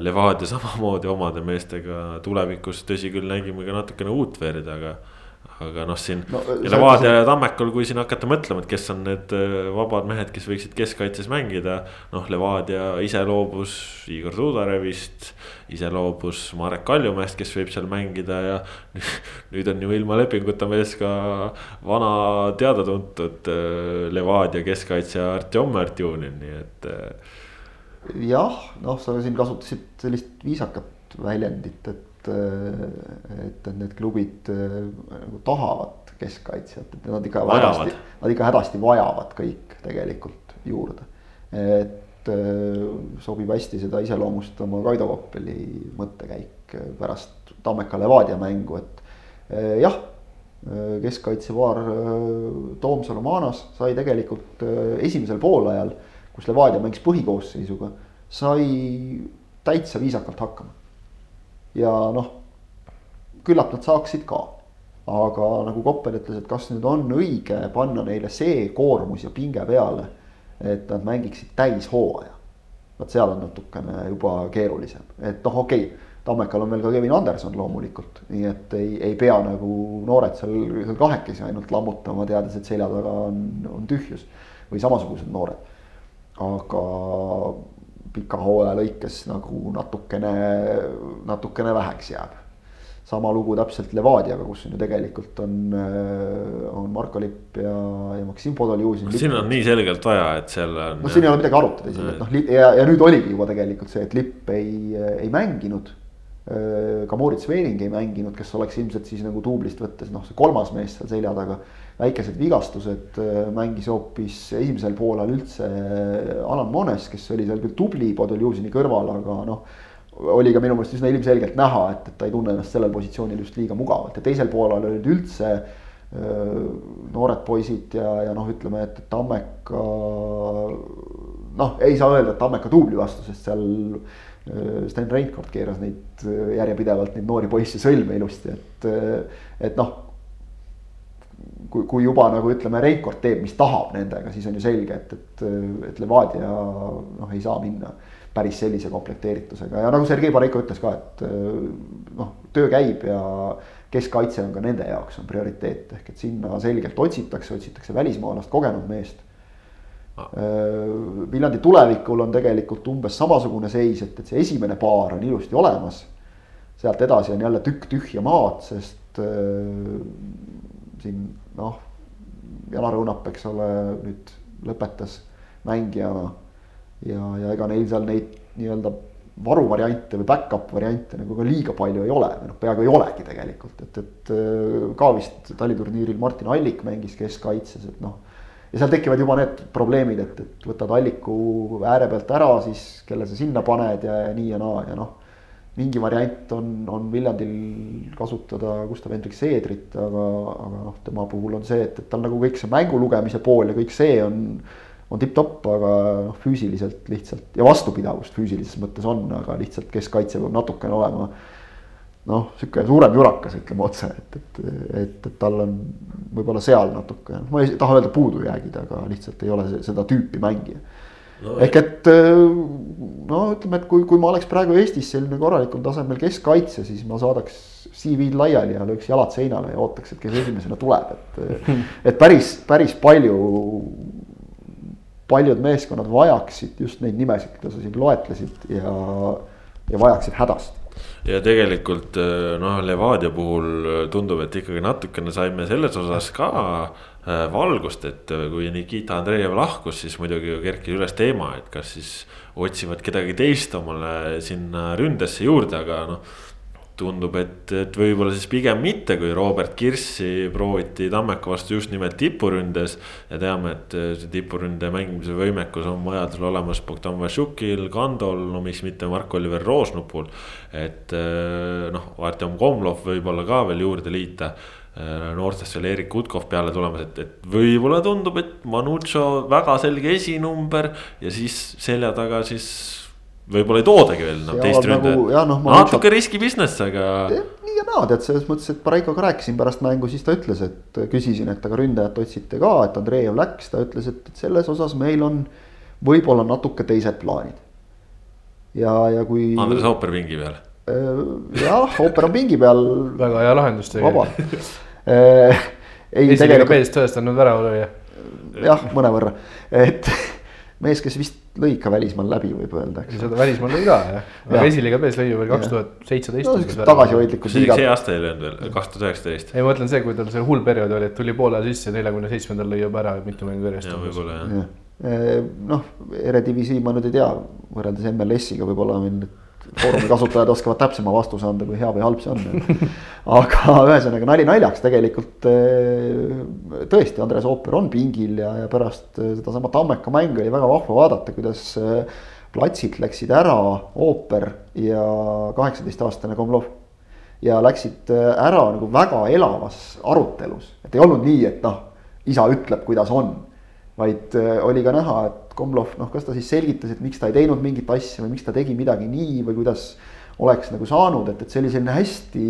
Levadia samamoodi omade meestega tulevikus, tõsi küll, nägime ka natukene uut verd, aga aga noh, siin no, Levadia ja Tammekal, kui siin hakata mõtlema, et kes on need äh, vabad mehed, kes võiksid keskkaitses mängida. noh, Levadia ise loobus Igor Tudarevist, ise loobus Marek Kaljumäest, kes võib seal mängida ja. nüüd on ju ilma lepinguta mees ka vana teada-tuntud äh, Levadia keskkaitsja Artjom Artjunin, nii et. Äh, jah, noh, sa siin kasutasid sellist viisakat väljendit, et et, et need klubid äh, nagu tahavad keskkaitsjat, et nad ikka hädasti, nad ikka hädasti vajavad kõik tegelikult juurde. et äh, sobib hästi seda iseloomustama Kaido Koppeli mõttekäik pärast Tammeka Levadia mängu, et äh, jah keskkaitsevaar Toomsalu Maanas sai tegelikult esimesel poolajal, kus Levadia mängis põhikoosseisuga, sai täitsa viisakalt hakkama ja noh, küllap nad saaksid ka. aga nagu Koppel ütles, et kas nüüd on õige panna neile see koormus ja pinge peale, et nad mängiksid täishooaja. vot seal on natukene juba keerulisem, et noh, okei okay, Tammekal on veel ka Kevin Anderson loomulikult, nii et ei, ei pea nagu noored seal, seal kahekesi ainult lammutama, teades, et selja taga on, on tühjus või samasugused noored. Aga pika hooaja lõikes nagu natukene, natukene väheks jääb. sama lugu täpselt Levadiaga, kus on ju tegelikult on, on Marko Lipp ja, ja Maksim Podoljuzin. siin on nii selgelt vaja, et seal on. noh, siin ei ole midagi arutada isegi, et noh, ja, ja nüüd oligi juba tegelikult see, et Lipp ei, ei mänginud ka Moritz Veering ei mänginud, kes oleks ilmselt siis nagu duublist võttes noh, see kolmas mees seal selja taga. Väikesed vigastused, mängis hoopis esimesel poolel üldse Alan Mones, kes oli seal küll tubli Podoljuzini kõrval, aga noh oli ka minu meelest üsna ilmselgelt näha, et, et ta ei tunne ennast sellel positsioonil just liiga mugavalt ja teisel poolel olid üldse noored poisid ja, ja noh, ütleme, et, et Tammeka. noh, ei saa öelda, et Tammeka duubli vastu, sest seal Sten Reinkord keeras neid järjepidevalt neid noori poisse sõlme ilusti, et, et noh. Kui, kui juba nagu ütleme, Reinkord teeb, mis tahab nendega, siis on ju selge, et, et, et Levadia noh, ei saa minna päris sellise komplekteeritusega. Ja nagu Sergei Bareiko ütles ka, et noh, töö käib ja keskkaitse on ka nende jaoks on prioriteet, ehk et sinna selgelt otsitakse, otsitakse välismaalast, kogenud meest. Ah.. Viljandi tulevikul on tegelikult umbes samasugune seis, et, et see esimene paar on ilusti olemas. sealt edasi on jälle tükk tühja maad, sest äh, siin noh, Janar Õunap, eks ole, nüüd lõpetas mängijana ja, ja ega neil seal neid nii-öelda varuvariante või back-up variante nagu ka liiga palju ei ole või noh, peaaegu ei olegi tegelikult, et, et äh, ka vist taliturniiril Martin Allik mängis keskkaitses, et noh. ja seal tekivad juba need probleemid, et, et võtad Alliku ääre pealt ära, siis kelle sa sinna paned ja, ja nii ja naa ja noh. Mingi variant on, on Viljandil kasutada Gustav Hendrik Seedrit, aga, aga noh, tema puhul on see, et, et tal nagu kõik see mängu lugemise pool ja kõik see on on tipp-topp, aga noh, füüsiliselt lihtsalt ja vastupidavust füüsilises mõttes on, aga lihtsalt keskkaitse peab natukene olema. noh, sihuke suurem jurakas, ütleme otse, et, et, et, et tal on võib-olla seal natuke, ma ei taha öelda puudujäägid, aga lihtsalt ei ole seda tüüpi mängija no,. ehk et no ütleme, et kui, kui ma oleks praegu Eestis selline korralikul tasemel keskkaitse, siis ma saadaks CV-d laiali ja lööks jalad seinale ja ootaks, et kes esimesena tuleb, et. et päris, päris palju paljud meeskonnad vajaksid just neid nimesid, keda sa siin loetlesid ja, ja vajaksid hädasti ja tegelikult äh, noh, Levadia puhul äh, tundub, et ikkagi natukene saime selles osas ka äh, valgust, et kui Nikita Andreev lahkus, siis muidugi kerkis üles teema, et kas siis otsivad kedagi teist omale sinna ründesse juurde, aga noh tundub, et, et võib-olla siis pigem mitte, kui Robert Kirssi prooviti Tammeka vastu just nimelt tipuründes. ja teame, et see tipuründe mängimise võimekus on vajadusel olemas Bogdan Vašukil, Kandol, no miks mitte Mark-Oliver Roosnupul. et noh, Artjom Komlov võib-olla ka veel juurde liita noortest veel Erik Utkov peale tulemas, et, et võib-olla tundub, et Manucho väga selge esinumber ja siis selja taga siis võib-olla ei toodagi veel no, teist ründajat no,. natuke riski business, aga. nii ja naa, tead selles mõttes, et Pareikoga rääkisin pärast mängu, siis ta ütles, et küsisin, et aga ründajat otsite ka, et Andreev läks, ta ütles, et, et selles osas meil on võib-olla natuke teised plaanid. ja, ja kui. Andres Ooper pingi peal. Äh, jah, Ooper on pingi peal. väga hea lahendus tegelikult. Äh, ei, tegelikult. meest tõestanud väravalööja. jah, mõnevõrra, et mees, kes vist lõi ikka välismaal läbi, võib öelda. seda välismaal lõi ka jah, aga esiliiga mees lõi ju veel kaks tuhat seitseteist. tagasihoidlikult. see see aasta ei löönud veel, kaks tuhat üheksateist. ei, ma mõtlen see, kui tal see hull periood oli, et tuli poole sisse, neljakümne seitsmendal lõi juba ära mitu mängu järjest. võib-olla jah. noh, Erediviisi ma nüüd ei tea, võrreldes MLS-iga võib-olla meil Foorumi kasutajad oskavad täpsema vastuse anda, kui hea või halb see on. aga ühesõnaga nali naljaks tegelikult eh, tõesti, Andres Ooper on pingil ja, ja pärast eh, sedasama Tammeka mängu oli väga vahva vaadata, kuidas eh, platsilt läksid ära Ooper ja kaheksateistaastane Komlov. ja läksid ära nagu väga elavas arutelus, et ei olnud nii, et noh, isa ütleb, kuidas on. Vaid oli ka näha, et Komlov, noh, kas ta siis selgitas, et miks ta ei teinud mingit asja või miks ta tegi midagi nii või kuidas oleks nagu saanud, et, et see oli selline hästi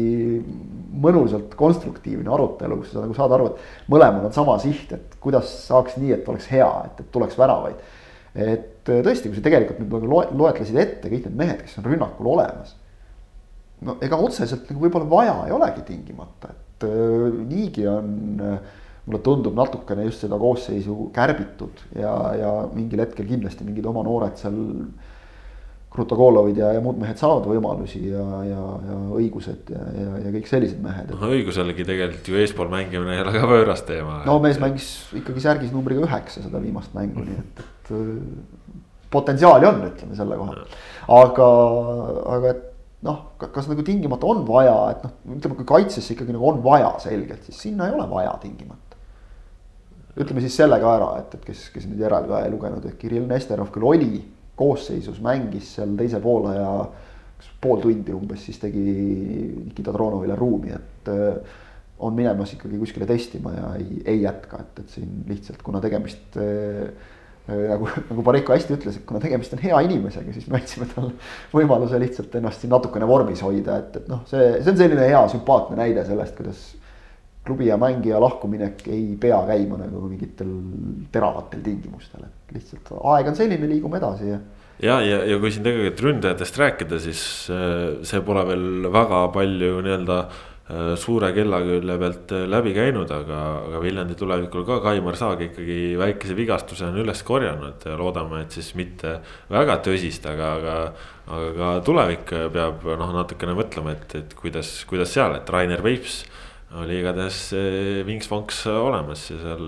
mõnusalt konstruktiivne arutelu, kus sa nagu saad aru, et mõlemal on sama siht, et kuidas saaks nii, et oleks hea, et, et tuleks väravaid. et tõesti, kui sa tegelikult nüüd nagu loe, loetlesid ette kõik need mehed, kes on rünnakul olemas. no ega otseselt nagu võib-olla vaja ei olegi tingimata, et äh, niigi on äh, mulle tundub natukene just seda koosseisu kärbitud ja, ja mingil hetkel kindlasti mingid oma noored seal. Krutogolovid ja, ja muud mehed saavad võimalusi ja, ja, ja õigused ja, ja, ja kõik sellised mehed. noh, õiguselegi tegelikult ju eespool mängimine ei ole ka võõras teema. no mees mängis ikkagi särgis numbriga üheksa seda viimast mängu, nii et, et potentsiaali on, ütleme selle koha. aga, aga et noh, kas nagu tingimata on vaja, et noh, ütleme, kui kaitsesse ikkagi nagu on vaja selgelt, siis sinna ei ole vaja tingimata. Ütleme siis selle ka ära, et, et kes, kes nüüd järel ka ei lugenud, et Kirill Nesterov küll oli koosseisus, mängis seal teise poolaja kas pool tundi umbes, siis tegi Nikita Tronovile ruumi, et äh, on minemas ikkagi kuskile testima ja ei, ei jätka, et, et siin lihtsalt kuna tegemist äh, nagu, nagu Pariko hästi ütles, et kuna tegemist on hea inimesega, siis me andsime talle võimaluse lihtsalt ennast siin natukene vormis hoida, et, et noh, see, see on selline hea sümpaatne näide sellest, kuidas klubi ja mängija lahkuminek ei pea käima nagu mingitel teravatel tingimustel, et lihtsalt aeg on selline, liigume edasi ja ja, ja, ja kui siin tegelikult ründajatest rääkida, siis äh, see pole veel väga palju nii-öelda äh, suure kella külje pealt äh, läbi käinud, aga, aga Viljandi tulevikul ka Kaimar Saag ikkagi väikese vigastuse on üles korjanud ja loodame, et siis mitte väga tõsist, aga, aga. aga ka tulevik peab noh, natukene mõtlema, et, et kuidas, kuidas seal, et Rainer Veips oli igatahes vinks-vonks olemas ja seal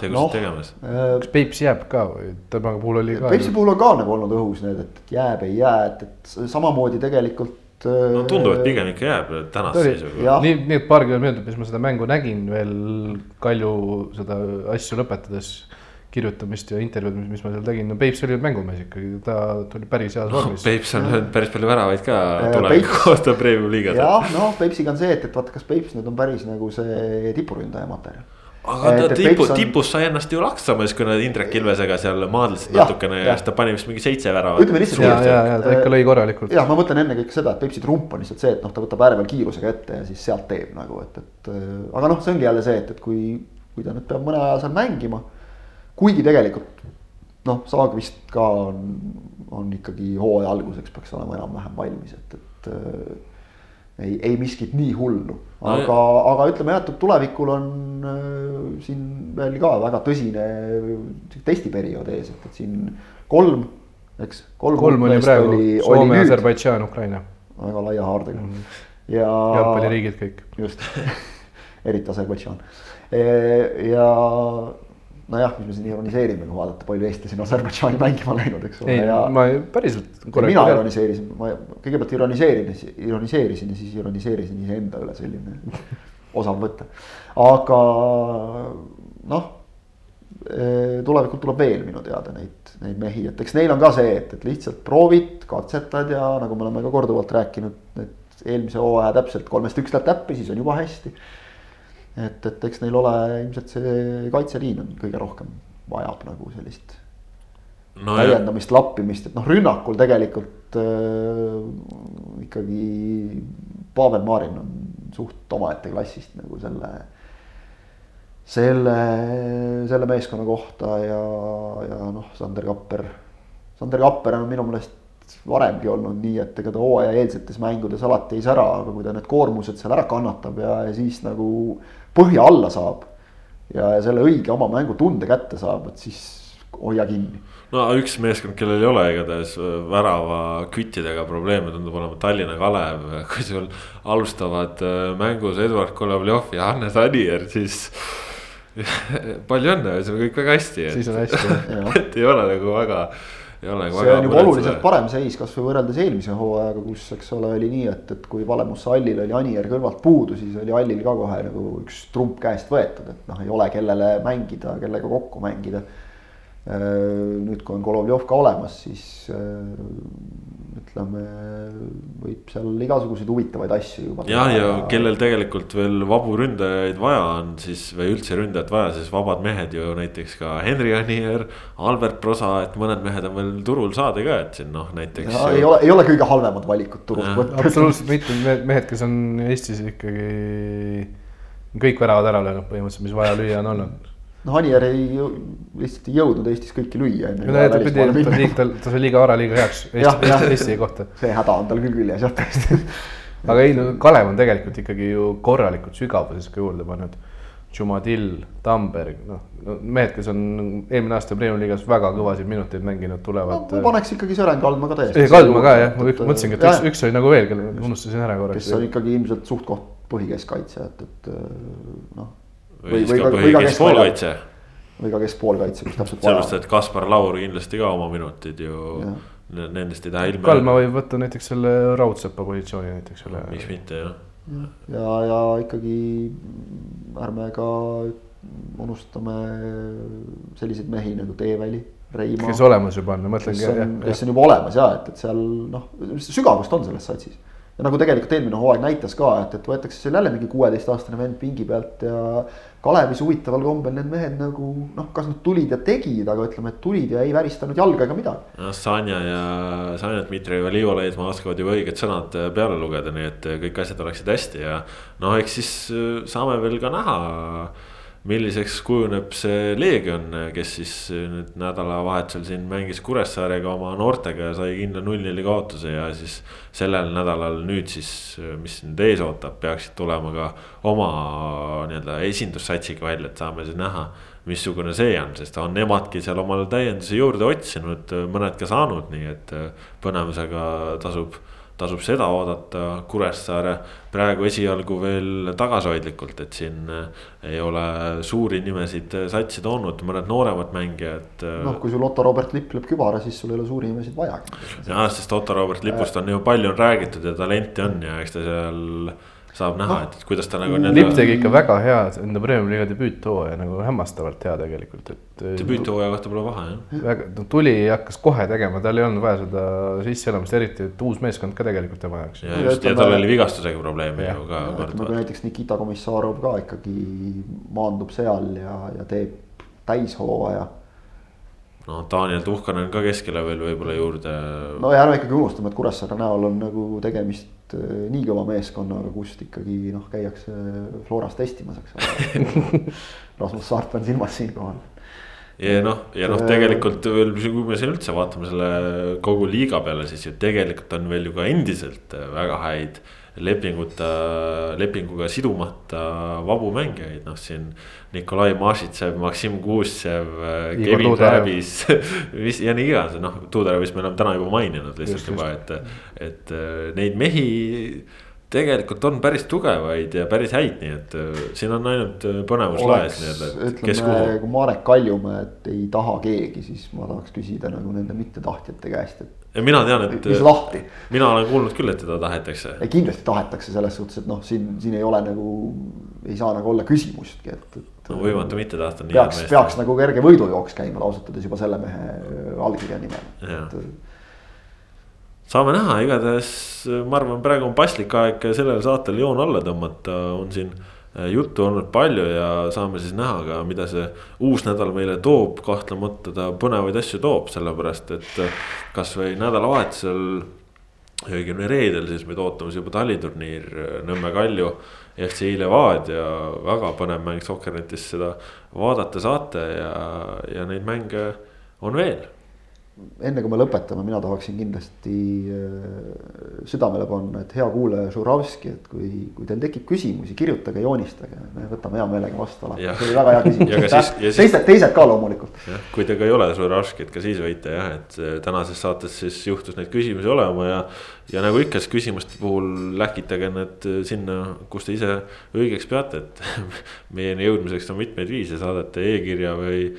tegusid no, tegemas. Äh, kas Peipsi jääb ka või temaga puhul oli ka? Peipsi puhul on ka nagu olnud õhus need, et jääb, ei jää, et, et samamoodi tegelikult. no tundub, et äh, pigem ikka jääb tänase seisuga. nii, nii et paarkümmend minutit, mis ma seda mängu nägin veel Kalju seda asju lõpetades kirjutamist ja intervjuud, mis ma seal tegin, no Peips oli mängumees ikkagi, ta tuli päris heas vormis no,. Peips on löönud päris palju väravaid ka äh, tuleviku kohta Premium liigas. jah, noh, Peipsiga on see, et, et vaata, kas Peips nüüd on päris nagu see tipuründaja materjal aga ta tipu, on... tipus sai ennast ju laksama, siis kui nad Indrek Ilvesega seal maadlesid natukene ja siis ta pani vist mingi seitse väravat. ütleme lihtsalt. ja, ja, ja ta ikka lõi korralikult. jah, ma mõtlen ennekõike seda, et Peipsi trump on lihtsalt see, et noh, ta võtab ääre peal kiirusega ette ja siis sealt teeb nagu, et, et. aga noh, see ongi jälle see, et, et kui, kui ta nüüd peab mõne aja seal mängima kuigi tegelikult noh, Saag vist ka on, on ikkagi hooaja alguseks peaks olema enam-vähem valmis, et, et äh, ei, ei miskit nii hullu, aga no,, aga ütleme jah, et tulevikul on äh, siin veel ka väga tõsine testiperiood ees, et, et siin kolm, eks. kolm, kolm oli praegu, Soome, Aserbaidžaan, Ukraina. väga laia haardega mm -hmm. ja. jalgpalliriigid kõik. just eriti Aserbaidžaan ja nojah, mis me siin ironiseerime, kui vaadata, palju eestlasi on Aserbaidžaani mängima läinud, eks ole. ei ja..., ma päriselt. mina ironiseerisin, ma kõigepealt ironiseerisin, ironiseerisin ja siis ironiseerisin iseenda üle, selline osav võte. aga noh, eh, tulevikult tuleb veel minu teada neid, neid mehi, et eks neil on ka see, et, et lihtsalt proovid, katsetad ja nagu me oleme ka korduvalt rääkinud, et eelmise hooaja täpselt kolmest üks läheb täppi, siis on juba hästi et, et eks neil ole ilmselt see kaitseliin on kõige rohkem vajab nagu sellist no, täiendamist, lappimist, et noh, rünnakul tegelikult äh, ikkagi Pavel Marin on suht omaette klassist nagu selle, selle, selle meeskonna kohta ja, ja noh, Sander Kapper. Sander Kapper on minu meelest varemgi olnud nii, et ega ta hooajaeelsetes mängudes alati ei sära, aga kui ta need koormused seal ära kannatab ja, ja siis nagu põhja alla saab. ja, ja selle õige oma mängutunde kätte saab, et siis hoia kinni. no üks meeskond, kellel ei ole igatahes äh, värava küttidega probleeme, tundub olema Tallinna Kalev, kui sul alustavad äh, mängus Eduard Kolovjov ja Hannes Anier, siis palju õnne, see on kõik väga hästi. siis on hästi et ei ole nagu väga see on juba oluliselt parem seis kasvõi võrreldes eelmise hooajaga, kus, eks ole, oli nii, et, et kui Valemusse Allil oli Anier kõrvalt puudu, siis oli Allil ka kohe nagu üks trump käest võetud, et noh, ei ole kellele mängida, kellega kokku mängida. Nüüd, kui on Golovjov ka olemas, siis ütleme, võib seal igasuguseid huvitavaid asju juba. jah, ja kellel tegelikult veel vabu ründajaid vaja on siis või üldse ründajat vaja, siis vabad mehed ju näiteks ka Henri Anier, Albert Prosa, et mõned mehed on veel turul saada ka, et siin noh, näiteks. Ju... ei ole, ei ole kõige halvemad valikud turul. absoluutselt mitmed mehed, kes on Eestis ikkagi kõik väravad ära löönud põhimõtteliselt, mis vaja lüüa on olnud noh, Anier ei lihtsalt ei jõudnud Eestis kõiki lüüa. ta, sai liiga vara liiga heaks Eesti, Eesti kohta. see häda on tal küll küljes jah, tõesti. aga ei no Kalev on tegelikult ikkagi ju korralikult sügavuses ka juurde pannud. Jumadil, Tamberg, noh, no mehed, kes on eelmine aasta Premiumi liigas väga kõvasid minuteid mänginud, tulevad no,. ma paneks ikkagi Sõren Kaldma ka täiesti. ei, Kaldma ka jah, ma mõtlesingi, et üks, üks oli nagu veel, kelle unustasin ära korraks. kes on ikkagi ilmselt suht-koht põhikeskkaitse, et, et noh või, või ka, või ka keskpoolkaitse. või ka keskpoolkaitse, kus täpselt sellepärast, et Kaspar Laur kindlasti ka oma minutid ju ja. Nendest ei taha ilma. Kalma võib võtta näiteks selle raudsepa positsiooni näiteks üle. miks mitte jah. ja, ja ikkagi ärme ka unustame selliseid mehi nagu Teeväli, Reimaa. kes olemas juba on, ma mõtlengi. kes on, kes on juba olemas ja et, et seal noh, sügavust on selles satsis ja nagu tegelikult eelmine hooaeg näitas ka, et, et võetakse seal jälle mingi kuueteistaastane vend pingi pealt ja Kalevis huvitaval kombel need mehed nagu noh, kas nad tulid ja tegid, aga ütleme, et tulid ja ei väristanud jalga ega midagi. noh, Sanja ja Sanja Dmitrijev ja Liivo Leedmaa oskavad juba õiged sõnad peale lugeda, nii et kõik asjad oleksid hästi ja noh, eks siis saame veel ka näha milliseks kujuneb see Leegion, kes siis nüüd nädalavahetusel siin mängis Kuressaarega oma noortega ja sai kindla null-neli kaotuse ja siis. sellel nädalal nüüd siis, mis nüüd ees ootab, peaksid tulema ka oma nii-öelda esindussatsiga välja, et saame siis näha. missugune see on, sest on nemadki seal omale täiendusi juurde otsinud, mõned ka saanud, nii et põnevusega tasub tasub seda oodata, Kuressaare praegu esialgu veel tagasihoidlikult, et siin eh, ei ole suuri nimesid satsi toonud, mõned nooremad mängijad. Eh, noh, kui sul Otto Robert Lipp lööb kübara, siis sul ei ole suuri nimesid vajagi. jah, sest Otto Robert Lipust on ju palju on räägitud ja talenti on ja eks ta seal saab näha no., et kuidas ta nagu. Lipp tegi ikka väga hea enda Premiumi liiga debüüthooaja nagu hämmastavalt hea tegelikult, et. debüüthooaja kohta pole paha jah. väga, no tuli ja hakkas kohe tegema, tal ei olnud vaja seda sisseelamist, eriti, et uus meeskond ka tegelikult tema jaoks. ja just ja tal oli vigastusega probleeme ju ka. ütleme, kui näiteks Nikita Komissarov ka ikkagi maandub seal ja, ja teeb täishooaja noh, Daniel Tuhkanen ka keskele veel võib-olla juurde. no ja ärme ikkagi unustame, et Kuressaare näol on nagu tegemist äh, nii kõva meeskonnaga, kust ikkagi noh, käiakse Floras testimas, eks ole Rasmus Saart pean silmas siinkohal. ja noh, ja noh, tegelikult veel, kui me siin üldse vaatame selle kogu liiga peale, siis ju tegelikult on veel ju ka endiselt väga häid lepinguta, lepinguga sidumata vabu mängijaid, noh siin. Nikolai Mašitsev, Maksim Kuussev, Kevin Rääbis mis ja nii iganes, noh Tuudarevist me oleme täna juba maininud lihtsalt just, juba, et, et neid mehi tegelikult on päris tugevaid ja päris häid, nii et siin on ainult põnevus laes nii-öelda, et kes kuhu. kui Marek Kaljumäed ei taha keegi, siis ma tahaks küsida nagu nende mittetahtjate käest, et ja mina tean, et. mis lahti. mina olen kuulnud küll, et teda tahetakse. kindlasti tahetakse selles suhtes, et noh, siin, siin ei ole nagu, ei saa nagu olla küsimustki, et, et. no võimatu mitte tahta. peaks, peaks nagu kerge võidujooks käima ausalt öeldes juba selle mehe allkirja nimel. saame näha, igatahes ma arvan, praegu on paslik aeg sellele saatele joon alla tõmmata, on siin Äh, juttu olnud palju ja saame siis näha ka, mida see uus nädal meile toob, kahtlemata ta põnevaid asju toob, sellepärast et äh, kasvõi nädalavahetusel. õigemini reedel siis meid ootamas juba taliturniir äh, Nõmme Kalju. FC Levadia, väga põnev mäng Sokkernetis, seda vaadata saate ja, ja neid mänge on veel enne kui me lõpetame, mina tahaksin kindlasti äh, südamele panna, et hea kuulaja Žuravski, et kui, kui teil tekib küsimusi, kirjutage, joonistage, me võtame hea meelega vastu alati, see oli väga hea küsimus, teised, teised ka loomulikult. kui te ka ei ole Žuravskit, ka siis võite jah, et äh, tänases saates siis juhtus neid küsimusi olema ja. ja nagu ikka, siis küsimuste puhul läkitage need äh, sinna, kus te ise õigeks peate, et meieni jõudmiseks on mitmeid viise, saadate e-kirja või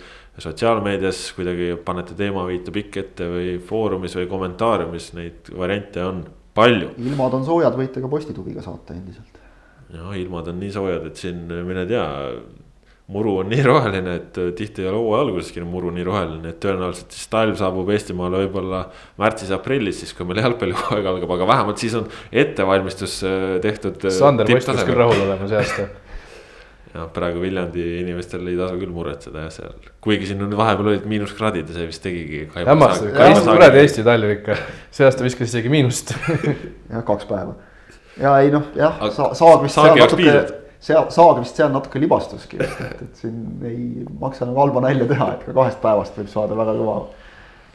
sotsiaalmeedias kuidagi panete teemaviite pikk ette või foorumis või kommentaariumis, neid variante on palju. ilmad on soojad, võite ka postituviga saata endiselt. ja ilmad on nii soojad, et siin mine tea, muru on nii roheline, et tihti ei ole hooaja alguseski muru nii roheline, et tõenäoliselt siis talv saabub Eestimaale võib-olla märtsis-aprillis, siis kui meil jalgpallihooaeg algab, aga vähemalt siis on ettevalmistus äh, tehtud. Äh, Sander peaks küll rahul olema see aasta jah, praegu Viljandi inimestel ei tasu küll muretseda jah, seal, kuigi siin on vahepeal olid miinuskraadid ja see vist tegigi. hämmastav, kuradi Eesti talv ikka, see aasta viskas isegi miinust. Jah, kaks päeva. Ja ei noh, jah sa, saag vist seal natuke, see saag vist seal natuke libastuski, et, et, et siin ei maksa nagu halba nalja teha, et ka kahest päevast võib saada väga kõva,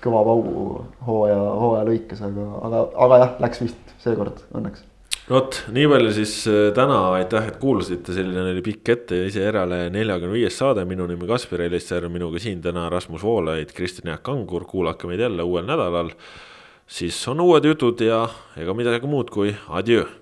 kõva paugu hooaja, hooaja lõikes, aga, aga, aga jah, läks vist seekord õnneks vot nii palju siis äh, täna, aitäh, et kuulasite, selline oli pikk ette ja ise järele neljakümne viies saade, minu nimi Kaspar Elisser, minuga siin täna Rasmus Voolaid, Kristjan Jaak Kangur, kuulake meid jälle uuel nädalal. siis on uued jutud ja ega midagi muud kui adjöö